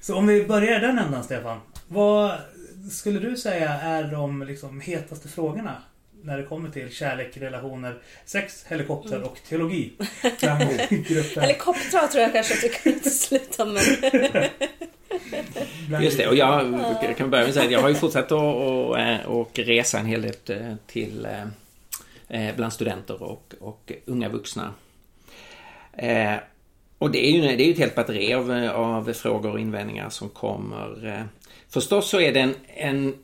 Så om vi börjar i den ändan Stefan. Vad skulle du säga är de liksom hetaste frågorna när det kommer till kärlek, relationer, sex, helikopter och teologi? [laughs] Helikoptrar tror jag kanske att vi kan utesluta men... Bland [laughs] Just det, och jag jag kan börja med att säga att jag har ju fortsatt att och, eh, och resa en hel del eh, till eh, bland studenter och, och unga vuxna. Och det är ju det är ju ett helt batteri av, av frågor och invändningar som kommer. Förstås så är det en, en,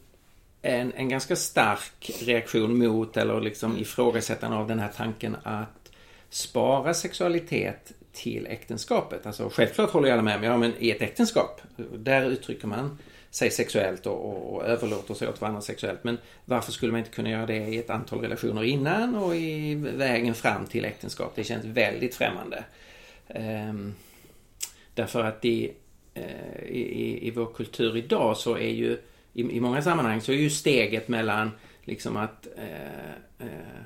en, en ganska stark reaktion mot eller liksom ifrågasättande av den här tanken att spara sexualitet till äktenskapet. Alltså självklart håller jag alla med om, ja men i ett äktenskap, där uttrycker man sig sexuellt och, och, och överlåter sig åt varandra sexuellt. Men varför skulle man inte kunna göra det i ett antal relationer innan och i vägen fram till äktenskap? Det känns väldigt främmande. Um, därför att det Eh, i, i, i vår kultur idag så är ju i, i många sammanhang så är ju steget mellan liksom att eh, eh,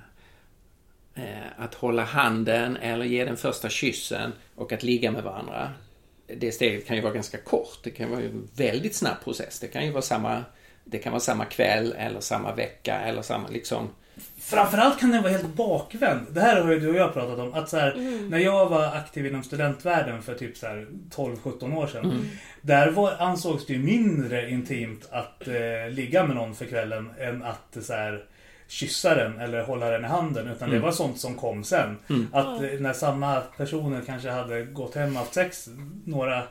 eh, att hålla handen eller ge den första kyssen och att ligga med varandra. Det steget kan ju vara ganska kort. Det kan vara en väldigt snabb process. Det kan ju vara samma, det kan vara samma kväll eller samma vecka eller samma liksom... Framförallt kan den vara helt bakvänd. Det här har ju du och jag pratat om. Att så här, När jag var aktiv inom studentvärlden för typ så här 12-17 år sedan. Där var, ansågs det ju mindre intimt att eh, ligga med någon för kvällen än att så här, kyssa den eller hålla den i handen. Utan det var sånt som kom sen. Att eh, när samma personer kanske hade gått hem och haft sex några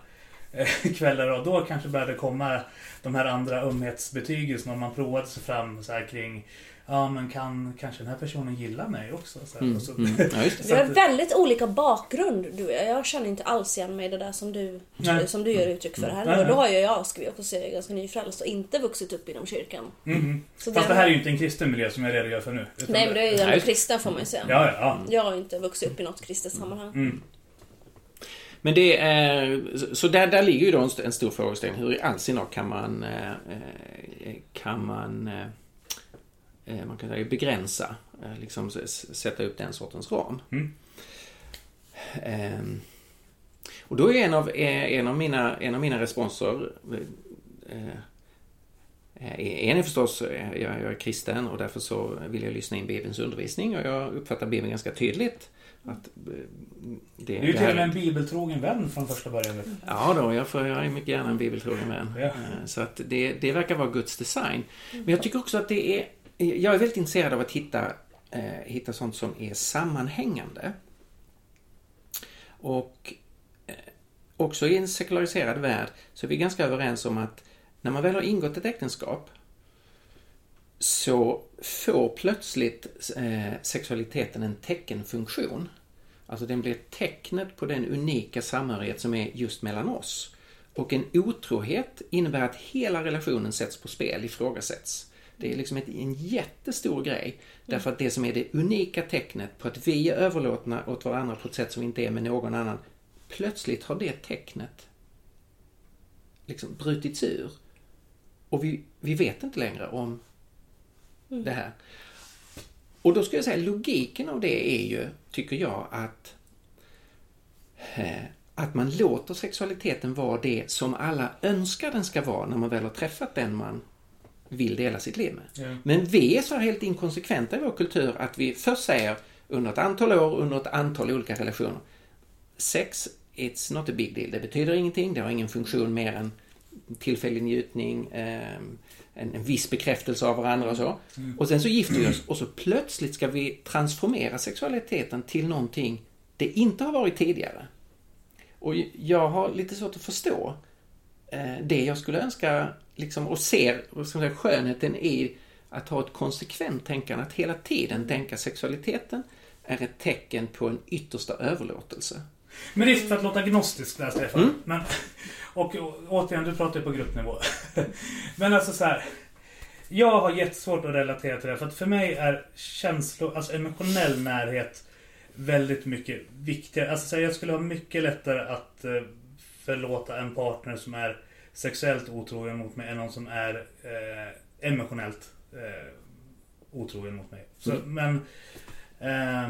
eh, kvällar och då kanske började komma de här andra ömhetsbetygelserna. och Man provade sig fram så här kring Ja men kan kanske den här personen gilla mig också? Så här, och så, Mm. Ja, just det. [laughs] Vi har väldigt olika bakgrund du och jag. Jag känner inte alls igen mig i det där som du, Nej. som du ger uttryck för här. Nej, Och då har ju jag, ska vi också säga, ganska nyfrälst och inte vuxit upp inom kyrkan. Mhm. Så Fast det här är ju inte en kristen miljö som jag redogör för nu. utan Nej men det är ju den kristna får man ju säga. Ja, ja, ja. Jag har inte vuxit upp i något kristet sammanhang. Mm. Men det är, så där, där ligger ju då en, st- en stor frågeställning. Hur i all sin dar kan man, eh, eh, kan man, eh, man kan säga begränsa, eh, liksom sätta upp den sortens ram. Mm. Ehm, och då är en av, eh, en av, mina, en av mina responser eh, eh, en är förstås, eh, jag, jag är kristen och därför så vill jag lyssna in Bibelns undervisning och jag uppfattar Bibeln ganska tydligt. Att eh, det, Du är ju till och med en bibeltrogen vän från första början. Ja då, jag, får, jag är mycket gärna en bibeltrogen vän. Ja. Eh, Så att det, det verkar vara Guds design. Men jag tycker också att det är... Jag är väldigt intresserad av att hitta, eh, hitta sånt som är sammanhängande. Och eh, också i en sekulariserad värld så är vi ganska överens om att när man väl har ingått ett äktenskap så får plötsligt eh, sexualiteten en teckenfunktion. Alltså den blir tecknet på den unika samhörighet som är just mellan oss. Och en otrohet innebär att hela relationen sätts på spel, ifrågasätts. Det är liksom ett, en jättestor grej. Därför att det som är det unika tecknet på att vi är överlåtna åt varandra på ett sätt som vi inte är med någon annan. Plötsligt har det tecknet liksom brutits ur. Och vi, vi vet inte längre om det här. Och då skulle jag säga logiken av det är ju, tycker jag, att eh, att man låter sexualiteten vara det som alla önskar den ska vara när man väl har träffat den man vill dela sitt liv med. Ja. Men vi är så helt inkonsekventa i vår kultur att vi först säger under ett antal år, under ett antal olika relationer. Sex, it's not a big deal. Det betyder ingenting, det har ingen funktion mer än tillfällig njutning, eh, en, en viss bekräftelse av varandra och så. Och sen så gifter vi oss och så plötsligt ska vi transformera sexualiteten till någonting det inte har varit tidigare. Och jag har lite svårt att förstå eh, det jag skulle önska liksom, och ser man säga, skönheten i att ha ett konsekvent tänkande, att hela tiden tänka sexualiteten är ett tecken på en yttersta överlåtelse. Men risk för att låta gnostisk där Stefan. Men, och, och återigen, du pratar ju på gruppnivå. [laughs] Men alltså så här. Jag har jättesvårt att relatera till det. För att för mig är känslor, alltså emotionell närhet väldigt mycket viktigare. Alltså så här, jag skulle ha mycket lättare att eh, förlåta en partner som är sexuellt otrogen mot mig än någon som är eh, emotionellt eh, otrogen mot mig. Så, Men eh,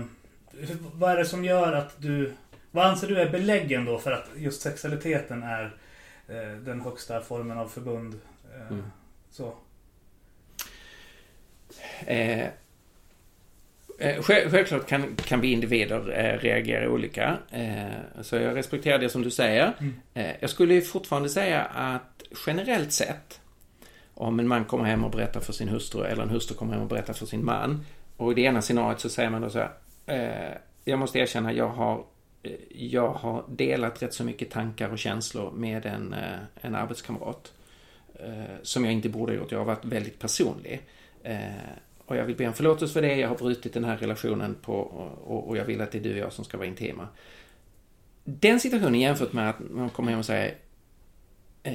vad är det som gör att du... Vad anser du är beläggen då för att just sexualiteten är eh, den högsta formen av förbund? Eh, Så. Eh, själv- Självklart kan, kan vi individer eh, reagera olika. Eh, så jag respekterar det som du säger. Eh, jag skulle fortfarande säga att generellt sett, om en man kommer hem och berättar för sin hustru eller en hustru kommer hem och berättar för sin man. Och i det ena scenariot så säger man då så här. Jag måste erkänna, jag har, jag har delat rätt så mycket tankar och känslor med en, en arbetskamrat. Som jag inte borde ha gjort. Jag har varit väldigt personlig. Och jag vill be om förlåtelse för det. Jag har brutit den här relationen på, och, och jag vill att det är du och jag som ska vara intima. Den situationen jämfört med att man kommer hem och säger eh,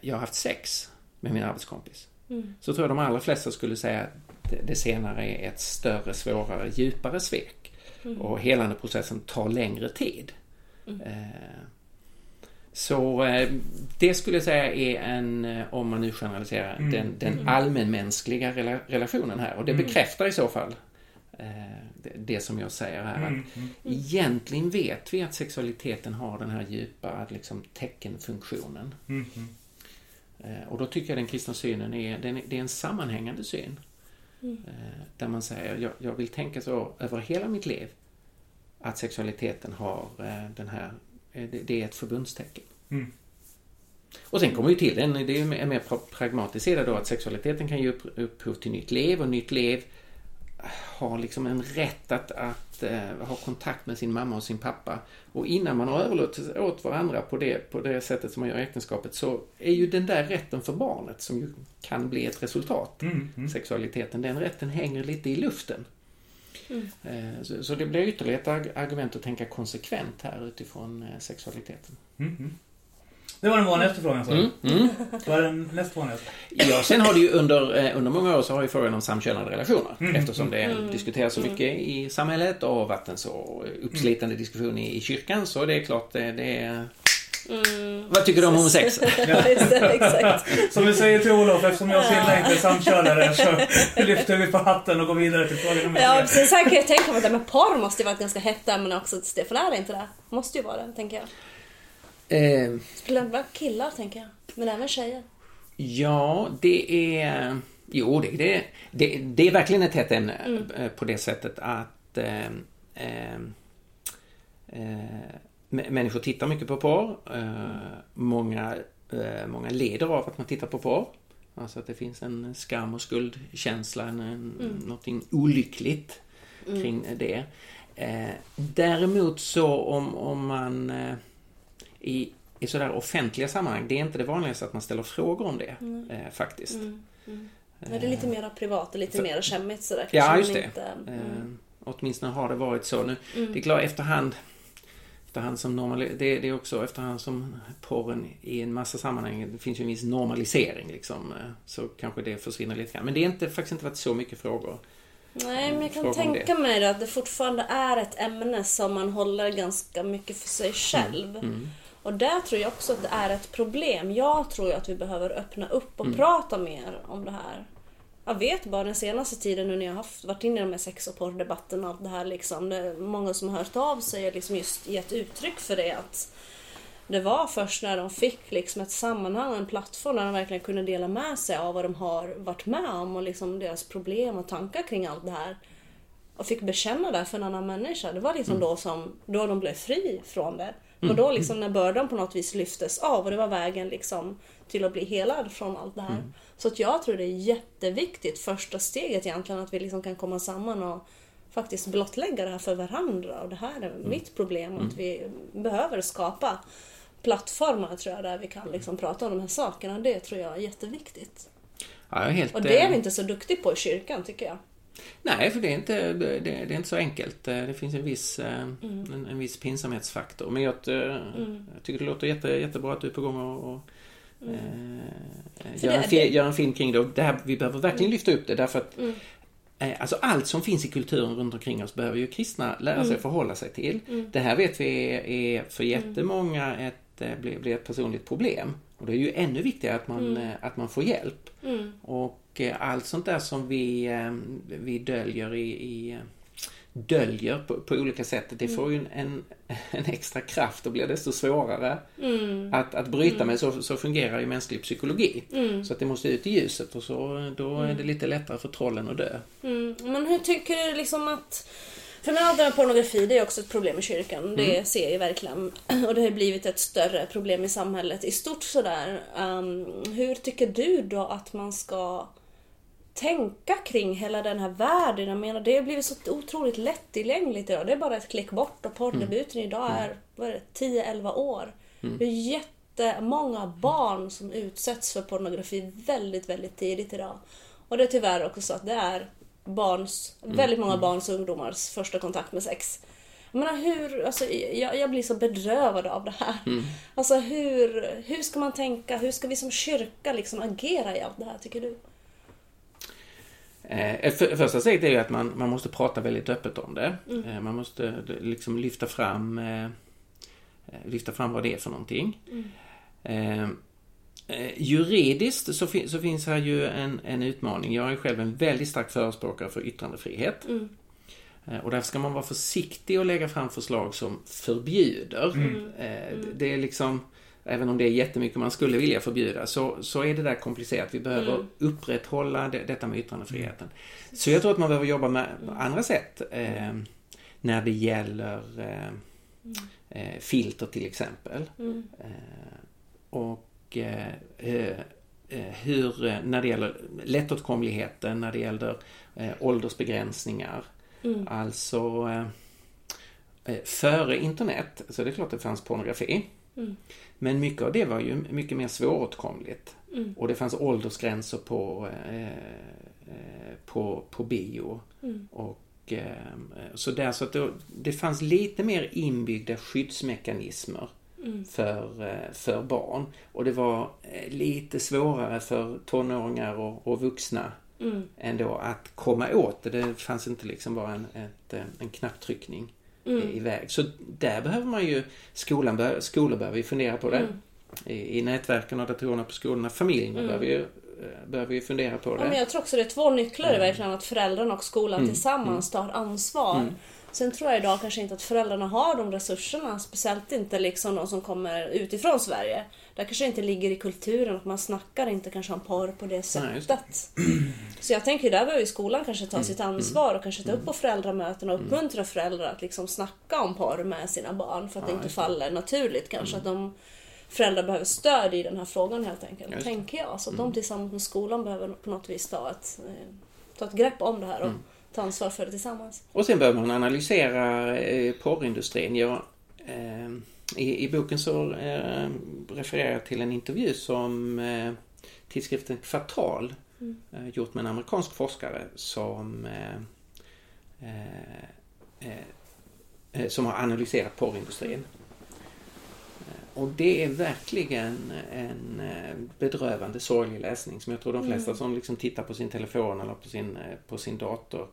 jag har haft sex med min arbetskompis. Så tror jag de allra flesta skulle säga att det, det senare är ett större, svårare, djupare svek. Och helandeprocessen tar längre tid. Eh, så eh, det skulle jag säga är en, eh, om man nu generaliserar, den, den allmänmänskliga rela, relationen här. Och det bekräftar i så fall eh, det, det som jag säger här. Att egentligen vet vi att sexualiteten har den här djupa liksom, teckenfunktionen. Eh, och då tycker jag den kristna synen är, den, det är en sammanhängande syn. Eh, där man säger, jag, jag vill tänka så över hela mitt liv. Att sexualiteten har eh, den här, det, det är ett förbundstecken. Mm. Och sen kommer ju till en, det är en mer pra- pragmatisk sida då att sexualiteten kan ge upp, upphov till nytt liv och nytt liv har liksom en rätt att, att eh, ha kontakt med sin mamma och sin pappa. Och innan man har överlåtit åt varandra på det, på det sättet som man gör i äktenskapet så är ju den där rätten för barnet som ju kan bli ett resultat, sexualiteten, den rätten hänger lite i luften. Eh, Så, så det blir ytterligare ett arg- argument att tänka konsekvent här utifrån eh, sexualiteten. Det var den vanligaste frågan så. Mm, mm. Vad är den näst vanligaste? Ja, sen har det ju under, eh, under många år så har ju frågan om samkönade relationer eftersom det diskuteras så mycket i samhället och varit en så uppslitande diskussion i, i kyrkan så det är klart det, det är... Vad tycker du om homosex? [laughs] Exakt. Som vi säger till Olof, eftersom jag och Silla inte är samkönare så lyfter vi på hatten och går vidare till fråga nummer Ja, precis. Sen kan jag tänka mig att det med porr måste ju vara ett ganska hett ämne också. Stefan är det inte det? Måste ju vara det, tänker jag. Eh, Skulle det vara killar, tänker jag. Men även tjejer. ja, det är... Jo, det, det, det, det är verkligen ett hett ämne eh, på det sättet att eh, eh, eh, mä- människor tittar mycket på porr. Eh, många, eh, många leder av att man tittar på porr. Alltså att det finns en skam och skuldkänsla, en, en, någonting olyckligt kring det. Eh, däremot så om, om man i, i sådär offentliga sammanhang, det är inte det vanligaste att man ställer frågor om det eh, faktiskt. Men det är lite mer privat och lite mer skämmigt sådär. Ja, just det. Inte, mm. Åtminstone har det varit så. Nu, Det är klart efterhand, efterhand som det, det är också efterhand som porren i en massa sammanhang, det finns ju en viss normalisering liksom, eh, så kanske det försvinner lite grann. Men det är inte, faktiskt inte varit så mycket frågor. Nej, men jag kan tänka det. mig att det fortfarande är ett ämne som man håller ganska mycket för sig själv. Mm. Och där tror jag också att det är ett problem. Jag tror ju att vi behöver öppna upp och Mm. prata mer om det här. Jag vet bara den senaste tiden nu när jag har haft, varit inne i de här sex och porrdebatten och allt det här liksom. Det många som har hört av sig och liksom just gett uttryck för det. Att det var först när de fick liksom ett sammanhang en plattform där de verkligen kunde dela med sig av vad de har varit med om och liksom deras problem och tankar kring allt det här. Och fick bekänna det för en annan människa. Det var liksom då som då de blev fri från det. Och då liksom när bördan på något vis lyftes av och det var vägen liksom till att bli helad från allt det här. Så att jag tror det är jätteviktigt, första steget egentligen, att vi liksom kan komma samman och faktiskt blottlägga det här för varandra och det här är mitt problem och att vi behöver skapa plattformar tror jag där vi kan liksom prata om de här sakerna. Det tror jag är jätteviktigt. Ja, helt, Och det är eh, vi inte så duktiga på i kyrkan tycker jag. Nej, för det är, inte, det, det är inte så enkelt. Eh, Det finns en viss, eh, Mm. en, en viss pinsamhetsfaktor. Men jag, eh, jag tycker det låter jätte, jättebra att du är på gång och, och eh, För gör, en det- gör en film kring det. Och det här, vi behöver verkligen lyfta upp det därför att Mm. eh, Alltså allt som finns i kulturen runt omkring oss behöver ju kristna lära Mm. sig förhålla sig till. Det här vet vi är, för jättemånga ett, eh, blir ett personligt problem. Och det är ju ännu viktigare att man, eh, att man får hjälp. Mm. Och eh, allt sånt där som vi, eh, vi döljer i, i döljer på, på olika sätt, det får ju en, [laughs] en extra kraft och blir desto svårare Mm. att, att bryta med. Så, så fungerar ju mänsklig psykologi. Mm. Så att det måste ut i ljuset och så, då är det lite lättare för trollen att dö. Mm. Men hur tycker du liksom att... För med pornografi, det är också ett problem i kyrkan. Det ser jag verkligen. [clears throat] Och det har blivit ett större problem i samhället i stort sådär. Um, hur tycker du då att man ska tänka kring hela den här världen? Jag menar, det har blivit så otroligt lättillgängligt idag. Det är bara ett klick bort och porrdebuten idag är, vad är det, 10-11 år. Det är jättemånga barn som utsätts för pornografi väldigt, väldigt tidigt idag. Och det är tyvärr också så att det är barns, väldigt många barns och ungdomars första kontakt med sex. Jag menar hur, alltså, jag, jag blir så bedrövad av det här. Alltså hur, hur ska man tänka, hur ska vi som kyrka liksom agera i allt det här tycker du? Eh, för, första steget är ju att man, man måste prata väldigt öppet om det. Eh, man måste eh, liksom lyfta fram lyfta fram vad det är för någonting. Eh, juridiskt så, fin- så finns här ju en, en utmaning. Jag är själv en väldigt stark förespråkare för yttrandefrihet. Eh, Och därför ska man vara försiktig och lägga fram förslag som förbjuder. Eh, Det är liksom, även om det är jättemycket man skulle vilja förbjuda, så, så är det där komplicerat. Vi behöver upprätthålla det, detta med yttrandefriheten. Så jag tror att man behöver jobba med andra sätt. Eh, när det gäller eh, eh, filter till exempel. Eh, och eh, eh, eh, hur, eh, när det gäller lättåtkomligheten, när det gäller eh, åldersbegränsningar. Alltså eh, eh, före internet så är det klart att det fanns pornografi. Men mycket av det var ju mycket mer svåråtkomligt. Och det fanns åldersgränser på, eh, eh, på, på bio. Och, eh, så där, så att det, det fanns lite mer inbyggda skyddsmekanismer för, eh, för barn. Och det var eh, lite svårare för tonåringar och, och vuxna ändå att komma åt det. Det fanns inte liksom bara en, ett, eh, en knapptryckning i- iväg. Så där behöver man ju, skolan bör, skolor behöver ju fundera på det. I, I nätverken och datorerna på skolorna. Familjerna behöver, ju, eh, behöver ju fundera på Ja, men det. jag tror också det är två nycklar i verkligen att föräldrarna och skolan tillsammans tar ansvar. Sen tror jag idag kanske inte att föräldrarna har de resurserna, speciellt inte liksom de som kommer utifrån Sverige. Där kanske inte ligger i kulturen att man snackar inte kanske om porr på det Nej, sättet. Så jag tänker där behöver skolan kanske ta sitt ansvar och kanske ta upp på föräldramöten och uppmuntra föräldrar att liksom snacka om porr med sina barn för att det inte faller naturligt kanske. Att de föräldrar behöver stöd i den här frågan helt enkelt. Just. Tänker jag. Så att de tillsammans med skolan behöver på något vis ta ett, eh, ta ett grepp om det här och ta ansvar för det tillsammans. Och sen behöver man analysera eh, porrindustrin. Jag, eh, i, I boken så eh, refererar jag till en intervju som eh, tidskriften Kvartal eh, gjort med en amerikansk forskare som eh, eh, som har analyserat porrindustrin. Och det är verkligen en eh, bedrövande sorglig läsning som jag tror de flesta som liksom tittar på sin telefon eller på sin, eh, på sin dator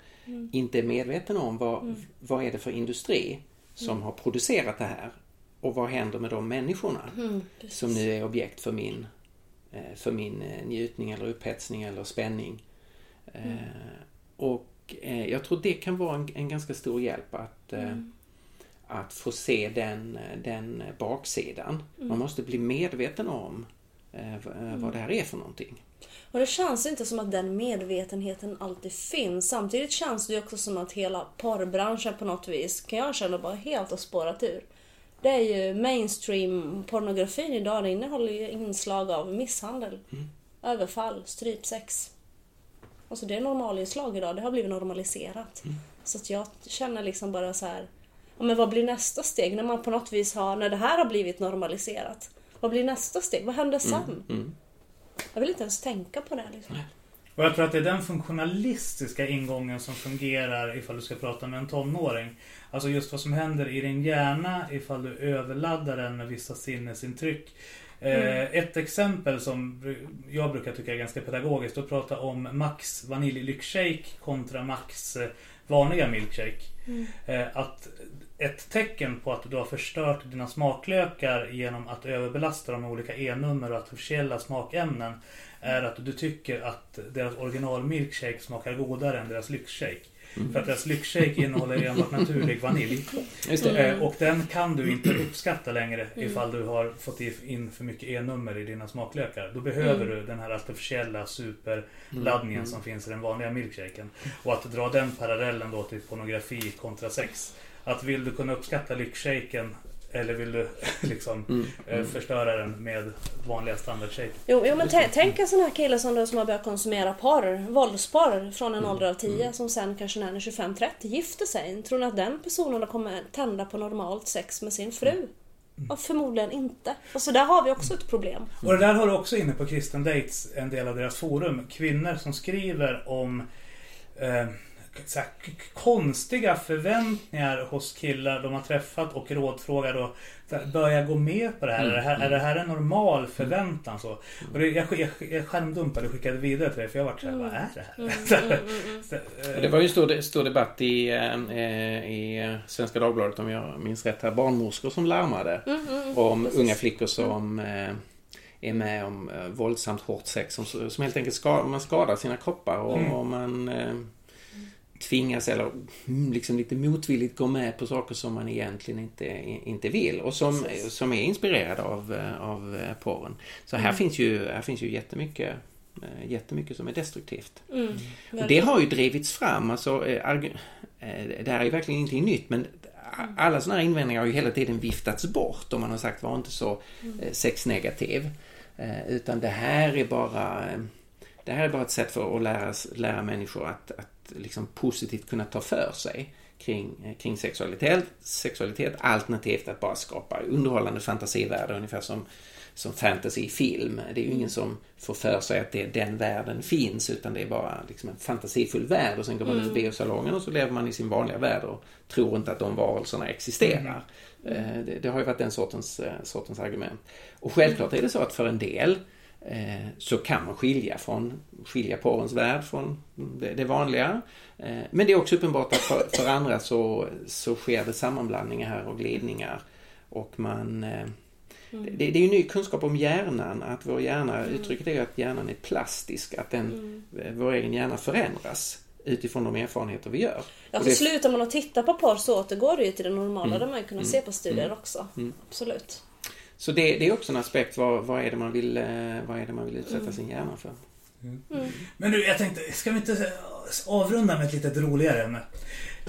inte är medveten om vad, vad är det för industri som har producerat det här och vad händer med de människorna som nu är objekt för min, eh, för min njutning eller upphetsning eller spänning. Och jag tror det kan vara en, en ganska stor hjälp att, att få se den, den baksidan. Man måste bli medveten om eh, eh, vad det här är för någonting. Och det känns inte som att den medvetenheten alltid finns. Samtidigt känns det ju också som att hela porrbranschen på något vis, kan jag känna, bara helt har spårat ur. Det är ju mainstream pornografin idag, den innehåller ju inslag av misshandel, överfall, strypsex. Alltså det är normalinslag idag, det har blivit normaliserat. Så att jag känner liksom bara så här, ja, men vad blir nästa steg när man på något vis har, när det här har blivit normaliserat? Vad blir nästa steg? Vad händer sen? Mm. Jag vill inte ens tänka på det liksom. Och jag tror att det är den funktionalistiska ingången som fungerar ifall du ska prata med en tonåring. Alltså just vad som händer i din hjärna ifall du överladdar den med vissa sinnesintryck. Eh, ett exempel som jag brukar tycka är ganska pedagogiskt att prata om Max vaniljlyxshake kontra Max eh, vanliga milkshake. Eh, att tecken på att du har förstört dina smaklökar genom att överbelasta dem med olika E-nummer och artificiella smakämnen är att du tycker att deras original milkshake smakar godare än deras lyxshake. För att deras lyxshake innehåller enbart naturlig vanilj. Just det. Eh, Och den kan du inte uppskatta längre ifall du har fått in för mycket E-nummer i dina smaklökar. Då behöver du den här artificiella superladdningen som finns i den vanliga milkshaken. Och att dra den parallellen då till pornografi kontra sex. Att vill du kunna uppskatta lyxshaken eller vill du [laughs] liksom eh, förstöra den med vanliga standardshake? Jo, jo men tä- tänk en sån här kille som, då, som har börjat konsumera porr, våldsporr från en ålder av 10 som sen kanske när han är 25-30 gifter sig. Tror ni att den personen då kommer tända på normalt sex med sin fru? Ja, förmodligen inte. Och så där har vi också ett problem. Och det där har du också inne på Kristen Dates, en del av deras forum. Kvinnor som skriver om eh, så här, konstiga förväntningar hos killar de har träffat och rådfrågar då så Börjar gå med på det här? Är, det här är det här en normal förväntan? Så? Och det, jag, jag, jag skärmdumpade och skickade vidare till dig för jag var så här, vad är det här? [laughs] Så, eh, Och Det var ju en stor, stor debatt i, eh, i Svenska Dagbladet om jag minns rätt här. Barnmorskor som larmade om unga flickor som eh, är med om eh, våldsamt hårt sex som, som helt enkelt skadar, man skadar sina kroppar och, och man eh, tvingas eller mm, liksom lite motvilligt gå med på saker som man egentligen inte, inte vill och som, som är inspirerade av, eh, av eh, porren. Så här, finns ju, här finns ju jättemycket, eh, jättemycket som är destruktivt. Mm, Och det har ju drivits fram, alltså, det här är ju verkligen ingenting nytt men alla sådana här invändningar har ju hela tiden viftats bort och man har sagt var inte så eh, sexnegativ. Utan det här är bara det här är bara ett sätt för att lära, lära människor att, att liksom positivt kunna ta för sig kring, eh, kring sexualitet, sexualitet alternativt att bara skapa underhållande fantasivärldar ungefär som, som fantasy i film. Det är ju ingen som får för sig att det, den världen finns utan det är bara liksom en fantasifull värld och sen går man ut i biosalongen och så lever man i sin vanliga värld och tror inte att de varelserna existerar. Eh, Det, det har ju varit den sortens, eh, sortens argument. Och självklart är det så att för en del så kan man skilja från skilja porrens värld från det, det vanliga. Eh, Men det är också uppenbart att för, för andra så, så sker det sammanblandningar här och glidningar. Och man... eh, Det, det är ju ny kunskap om hjärnan, att vår hjärna, uttrycket är ju att hjärnan är plastisk, att den, eh, vår egen hjärna förändras utifrån de erfarenheter vi gör. Ja, för det- slutar man att titta på porr så återgår det ju till det normala. Det har man ju kunnat se på studier också. Absolut. Så det, det är också en aspekt, vad, vad, är det man vill, eh, vad är det man vill utsätta sin hjärna för? Men du, jag tänkte, ska vi inte avrunda med ett litet roligare ämne?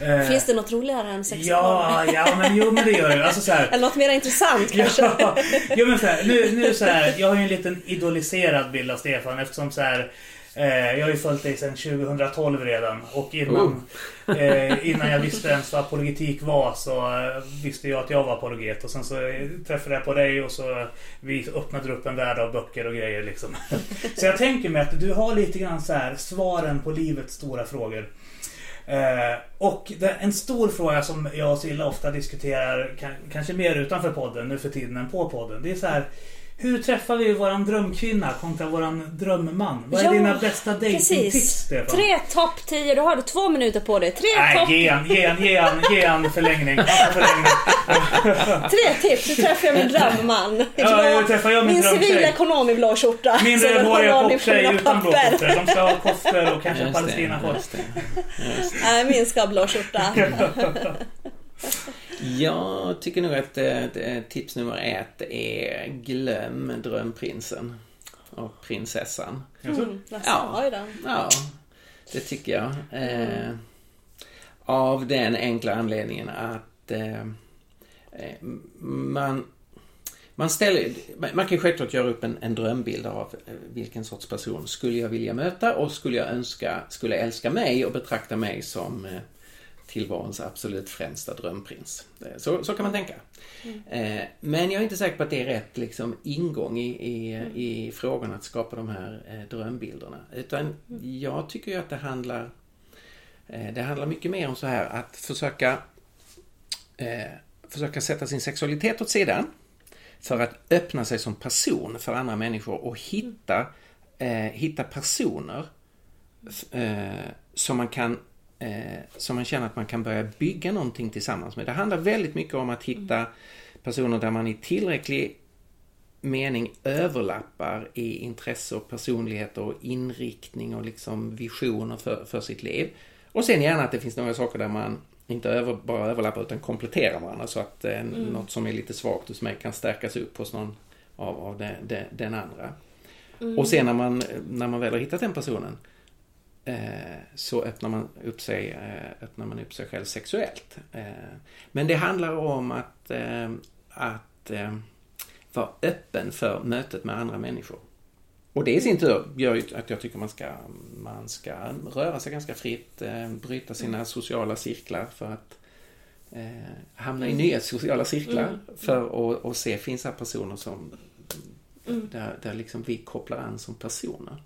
Eh, Finns det något roligare än sex? Ja, ja men jo men det gör det. Alltså så här, [laughs] Eller något mer intressant kanske? Ja, jo, men så här, nu, nu så här, jag har ju en liten idoliserad bild av Stefan eftersom så här, eh, jag har ju följt dig sedan 2012 redan och innan, eh, innan jag visste [laughs] ens vad apologetik var så eh, visste jag att jag var apologet och sen så eh, träffade jag på dig och så vi öppnade upp en värld av böcker och grejer liksom. [laughs] Så jag tänker mig att du har lite grann så här svaren på livets stora frågor. Eh, och det, en stor fråga som jag och Silla ofta diskuterar, kan, kanske mer utanför podden nu för tiden än på podden. Det är så här. Hur träffar vi våran drömkvinna kontra våran drömman? Vad är Ja, dina bästa dejtingtips. Stefan? Tre topp 10. Du har du två minuter på dig. Tre Nej, topp... ge han, ge han, ge han, ge han förlängning. [laughs] Tre tips. Hur träffar jag min drömman? Ja, hur träffar jag min civilekonom i blå skjorta. Min rödhåriga poptjej utan blå koftor. De ska ha koftor och kanske palestinakors. det. Nej, min ska ha blå skjorta. [laughs] Jag tycker nog att eh, tips nummer ett är glöm drömprinsen och prinsessan. Mm, Ja. Ja, det tycker jag. Eh, av den enkla anledningen att eh, eh, man... man, ställer, man kan självklart göra upp en, en drömbild av vilken sorts person skulle jag vilja möta och skulle jag önska, skulle älska mig och betrakta mig som eh, tillvarons absolut främsta drömprins. Eh, Så, så kan man tänka. Eh, Men jag är inte säker på att det är rätt liksom, ingång i, i, i frågan att skapa de här eh, drömbilderna. Utan jag tycker ju att det handlar det handlar mycket mer om så här att försöka försöka sätta sin sexualitet åt sidan för att öppna sig som person för andra människor och hitta, eh, hitta personer som man kan eh, som man känner att man kan börja bygga någonting tillsammans med. Det handlar väldigt mycket om att hitta personer där man i tillräcklig mening överlappar i intresse och personligheter och inriktning och liksom visioner för, för sitt liv. Och sen gärna att det finns några saker där man inte över, bara överlappar utan kompletterar varandra så att eh, något som är lite svagt hos mig kan stärkas upp hos någon av, av de, de, den andra. Och sen när man, när man väl har hittat den personen så öppnar man upp sig, eh, öppnar man upp sig själv sexuellt. Eh, men det handlar om att, eh, att eh, vara öppen för mötet med andra människor. Och det i sin tur gör ju att jag tycker man ska, man ska röra sig ganska fritt, eh, bryta sina sociala cirklar för att eh, hamna i nya sociala cirklar för att se, finns här personer som där, där liksom vi kopplar an som personer.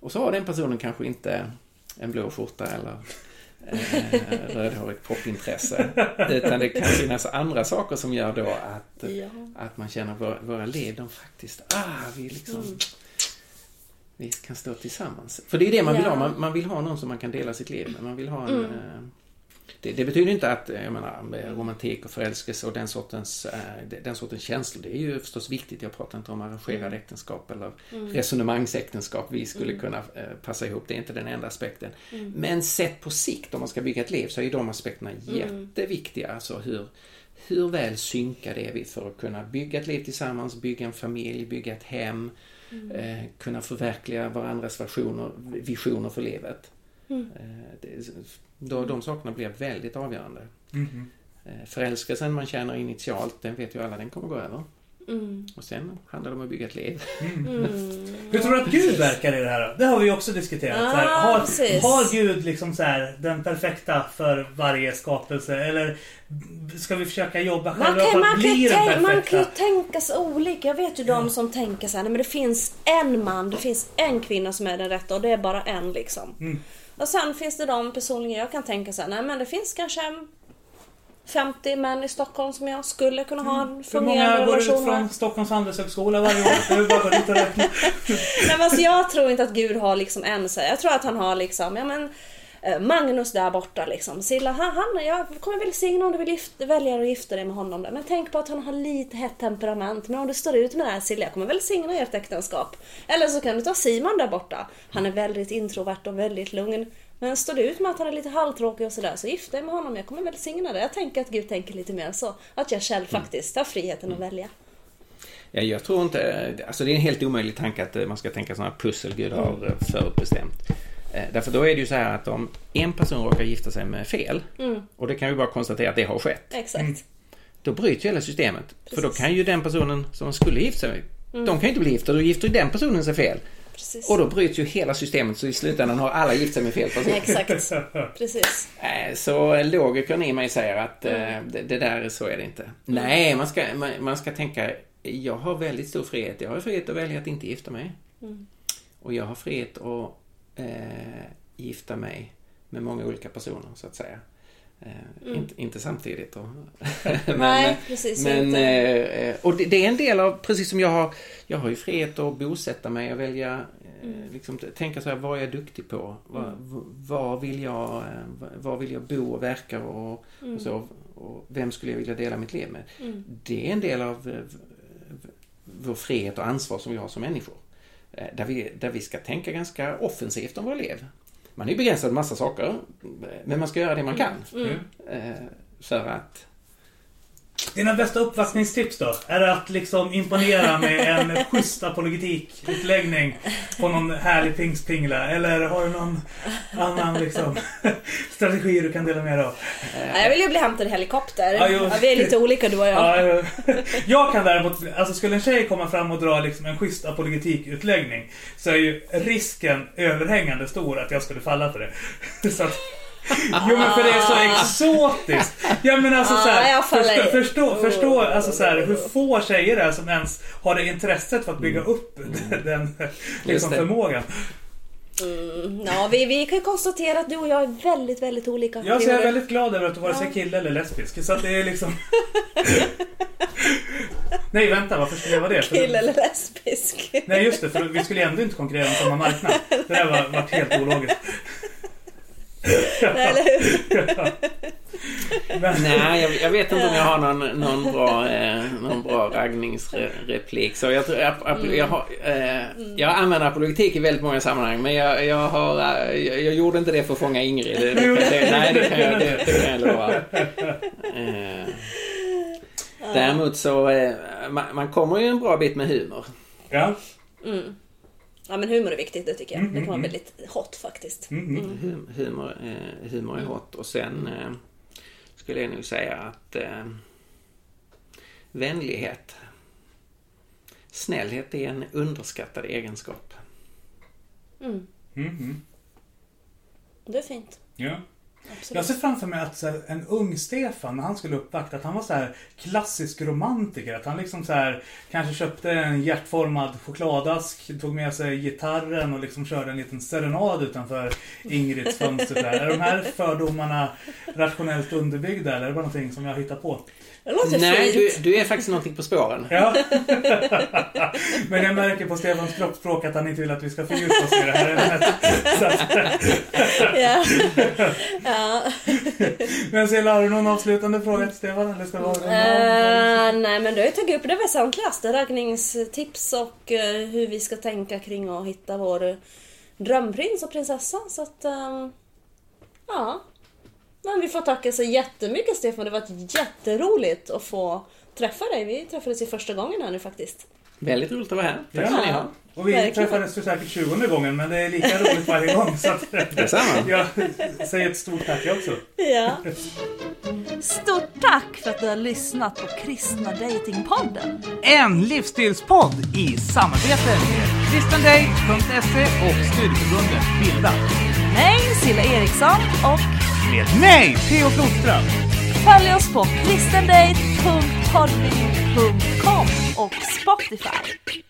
Och så har den personen kanske inte en blå skjorta eller eh, rödhårigt popintresse. Utan det kan finnas andra saker som gör då att, Ja. att man känner att våra, våra liv, de faktiskt, ah, vi liksom vi kan stå tillsammans. För det är det man vill Ja. ha. Man, man vill ha någon som man kan dela sitt liv med. Man vill ha en... eh, Det, det betyder inte att jag menar, romantik och förälskelse och den sortens, eh, den sortens känslor, det är ju förstås viktigt. Jag pratar inte om arrangerade äktenskap eller resonemangsäktenskap. Vi skulle kunna eh, passa ihop, det är inte den enda aspekten. Men sett på sikt, om man ska bygga ett liv, så är de aspekterna jätteviktiga. Alltså hur, hur väl synkade är vi för att kunna bygga ett liv tillsammans, bygga en familj, bygga ett hem, eh, kunna förverkliga varandras versioner, visioner för livet. Eh, det, då, de sakerna blir väldigt avgörande. Eh, Förälskelsen man känner initialt, den vet ju alla, den kommer gå över. Mm. Och sen handlar det om att bygga ett liv. Hur tror du att Gud verkar i det här då? Det har vi också diskuterat. så här, Ah, har, har Gud liksom så här, den perfekta för varje skapelse? Eller ska vi försöka jobba Man själva kan, man, att kan bli ju den tänka, man kan perfekta? ju tänka sig olika. Jag vet ju de som tänker så här, nej men det finns en man, det finns en kvinna som är den rätta och det är bara en liksom. Mm. Och sen finns det de personligen jag kan tänka så här, nej men det finns kanske 50 män i Stockholm som jag skulle kunna ha en Hur fungerande många går ut relation med. från Stockholms handelshögskola varje år? Är bara att gå dit och räkna. [laughs] Nej, men alltså, jag tror inte att Gud har liksom en så Jag tror att han har liksom, ja men Magnus där borta liksom. Silla, han, han, jag kommer välsigna om du vill gifta, välja att gifta dig med honom där. Men tänk på att han har lite hett temperament. Men om du står ut med det här Silla, jag kommer välsigna ert äktenskap. Eller så kan du ta Simon där borta. Han är väldigt introvert och väldigt lugn. Men står du ut med att han är lite halvtråkig och sådär så gift dig med honom. Jag kommer välsigna det. Jag tänker att Gud tänker lite mer så. Att jag själv faktiskt har friheten att välja. Ja, jag tror inte, alltså det är en helt omöjlig tanke att eh, man ska tänka sådana pussel Gud har eh, förutbestämt. Eh, Därför då är det ju så här att om en person råkar gifta sig med fel, och det kan vi bara konstatera att det har skett, Exakt. då bryts ju hela systemet. För då Precis. kan ju den personen som skulle gifta sig med, de kan ju inte bli gifta, då gifter ju den personen sig fel. Precis. Och då bryts ju hela systemet så i slutändan har alla gift sig med fel person. Exakt. [laughs] Precis. Eh, Så logikern i mig säger att eh, det, det där, så är det inte. Nej, man ska, man, man ska tänka, jag har väldigt stor frihet. Jag har frihet att välja att inte gifta mig. Och jag har frihet att eh, gifta mig med många olika personer, så att säga. Eh, inte, inte samtidigt då. [laughs] men, Nej, precis men, inte. eh, och det, det är en del av, precis som jag har, jag har ju frihet att bosätta mig och välja, eh, liksom, tänka så här, vad är jag duktig på? Vad, v- vad, vill jag, eh, var vill jag bo och verka och, och så? Och vem skulle jag vilja dela mitt liv med? Det är en del av eh, vår frihet och ansvar som vi har som människor. Eh, Där vi, där vi ska tänka ganska offensivt om våra liv. Man är begränsad av massa saker, men man ska göra det man kan. Eh, För att Dina bästa uppvaktningstips då? Är det att liksom imponera med en schysst apologetikutläggning på någon härlig pingstpingla? Eller har du någon annan liksom, [laughs] strategi du kan dela med dig av? Jag vill ju bli hämtad i helikopter. Ja. Ja, vi är lite olika du och jag. Ja, [laughs] jag kan däremot, alltså skulle en tjej komma fram och dra liksom en schysst apologetikutläggning så är ju risken överhängande stor att jag skulle falla för det. [laughs] Så att, jo men för det är så exotiskt. Ja men alltså Ja, så här, jag faller förstå, förstå, förstå alltså så här, hur få tjejer det är som ens har det intresset för att bygga upp den liksom, det. förmågan. Mm, ja, vi, vi kan ju konstatera att du och jag är väldigt, väldigt olika. Jag så är väldigt glad över att du vare sig är kille eller lesbisk. Så att det är liksom... Nej vänta, varför skulle jag vara det? Kille eller lesbisk. Nej just det, för vi skulle ändå inte konkurrera om samma marknad. Det där var, var helt ologiskt. Eller hur? Nej, jag, jag vet inte om jag har någon, någon, bra, eh, någon bra raggningsreplik. Så jag, tror, ap, ap, jag, har, eh, jag använder apologetik i väldigt många sammanhang, men jag, jag, har, eh, jag, jag gjorde inte det för att fånga Ingrid. Det, det, det, nej, det kan jag, det, det kan jag lova. Eh, däremot så, eh, man, man kommer ju en bra bit med humor. ja. Mm. Ja men humor är viktigt, det tycker jag. Mm, Det kan vara mm, väldigt hot faktiskt. Mm, mm. Hum, humor, eh, humor är hot. Och sen eh, skulle jag nog säga att eh, vänlighet. Snällhet är en underskattad egenskap. Mm. Mm, mm. Det är fint. Ja. Absolut. Jag ser framför mig att här, en ung Stefan, när han skulle uppvakta, att han var så här klassisk romantiker. Att han liksom så här, kanske köpte en hjärtformad chokladask, tog med sig gitarren och liksom körde en liten serenad utanför Ingrids fönster. Där. Är de här fördomarna rationellt underbyggda eller är det bara någonting som jag hittar på? Det låter Nej, du, fint. du är faktiskt någonting på spåren. Ja. [laughs] Men jag märker på Stefans kroppsspråk att han inte vill att vi ska fördjupa oss i det här ämnet. [laughs] Ja. [laughs] ja. men Cilla, har du någon avslutande fråga till Stefan? Eller ska vara Eh, nej men du har ju tagit upp det väsentligaste. Raggningstips och eh, hur vi ska tänka kring att hitta vår drömprins och prinsessa. Så att... ehm, ja. Men vi får tacka så jättemycket Stefan. Det var jätteroligt att få träffa dig. Vi träffades ju första gången här nu faktiskt. Väldigt roligt att vara här. Tack Ja. ska ni ha. Och vi Verkligen. träffades för säkert 20 gången, men det är lika roligt varje gång. Så att, Detsamma. jag säger ett stort tack jag också. Ja. Stort tack för att du har lyssnat på Kristna Datingpodden. En livsstilspodd i samarbete med kristendate.se och studieförbundet Bilda. Mig, Silla Eriksson och Med mig, Theo Flodström. följ oss på kristendate.podbean.com och Spotify.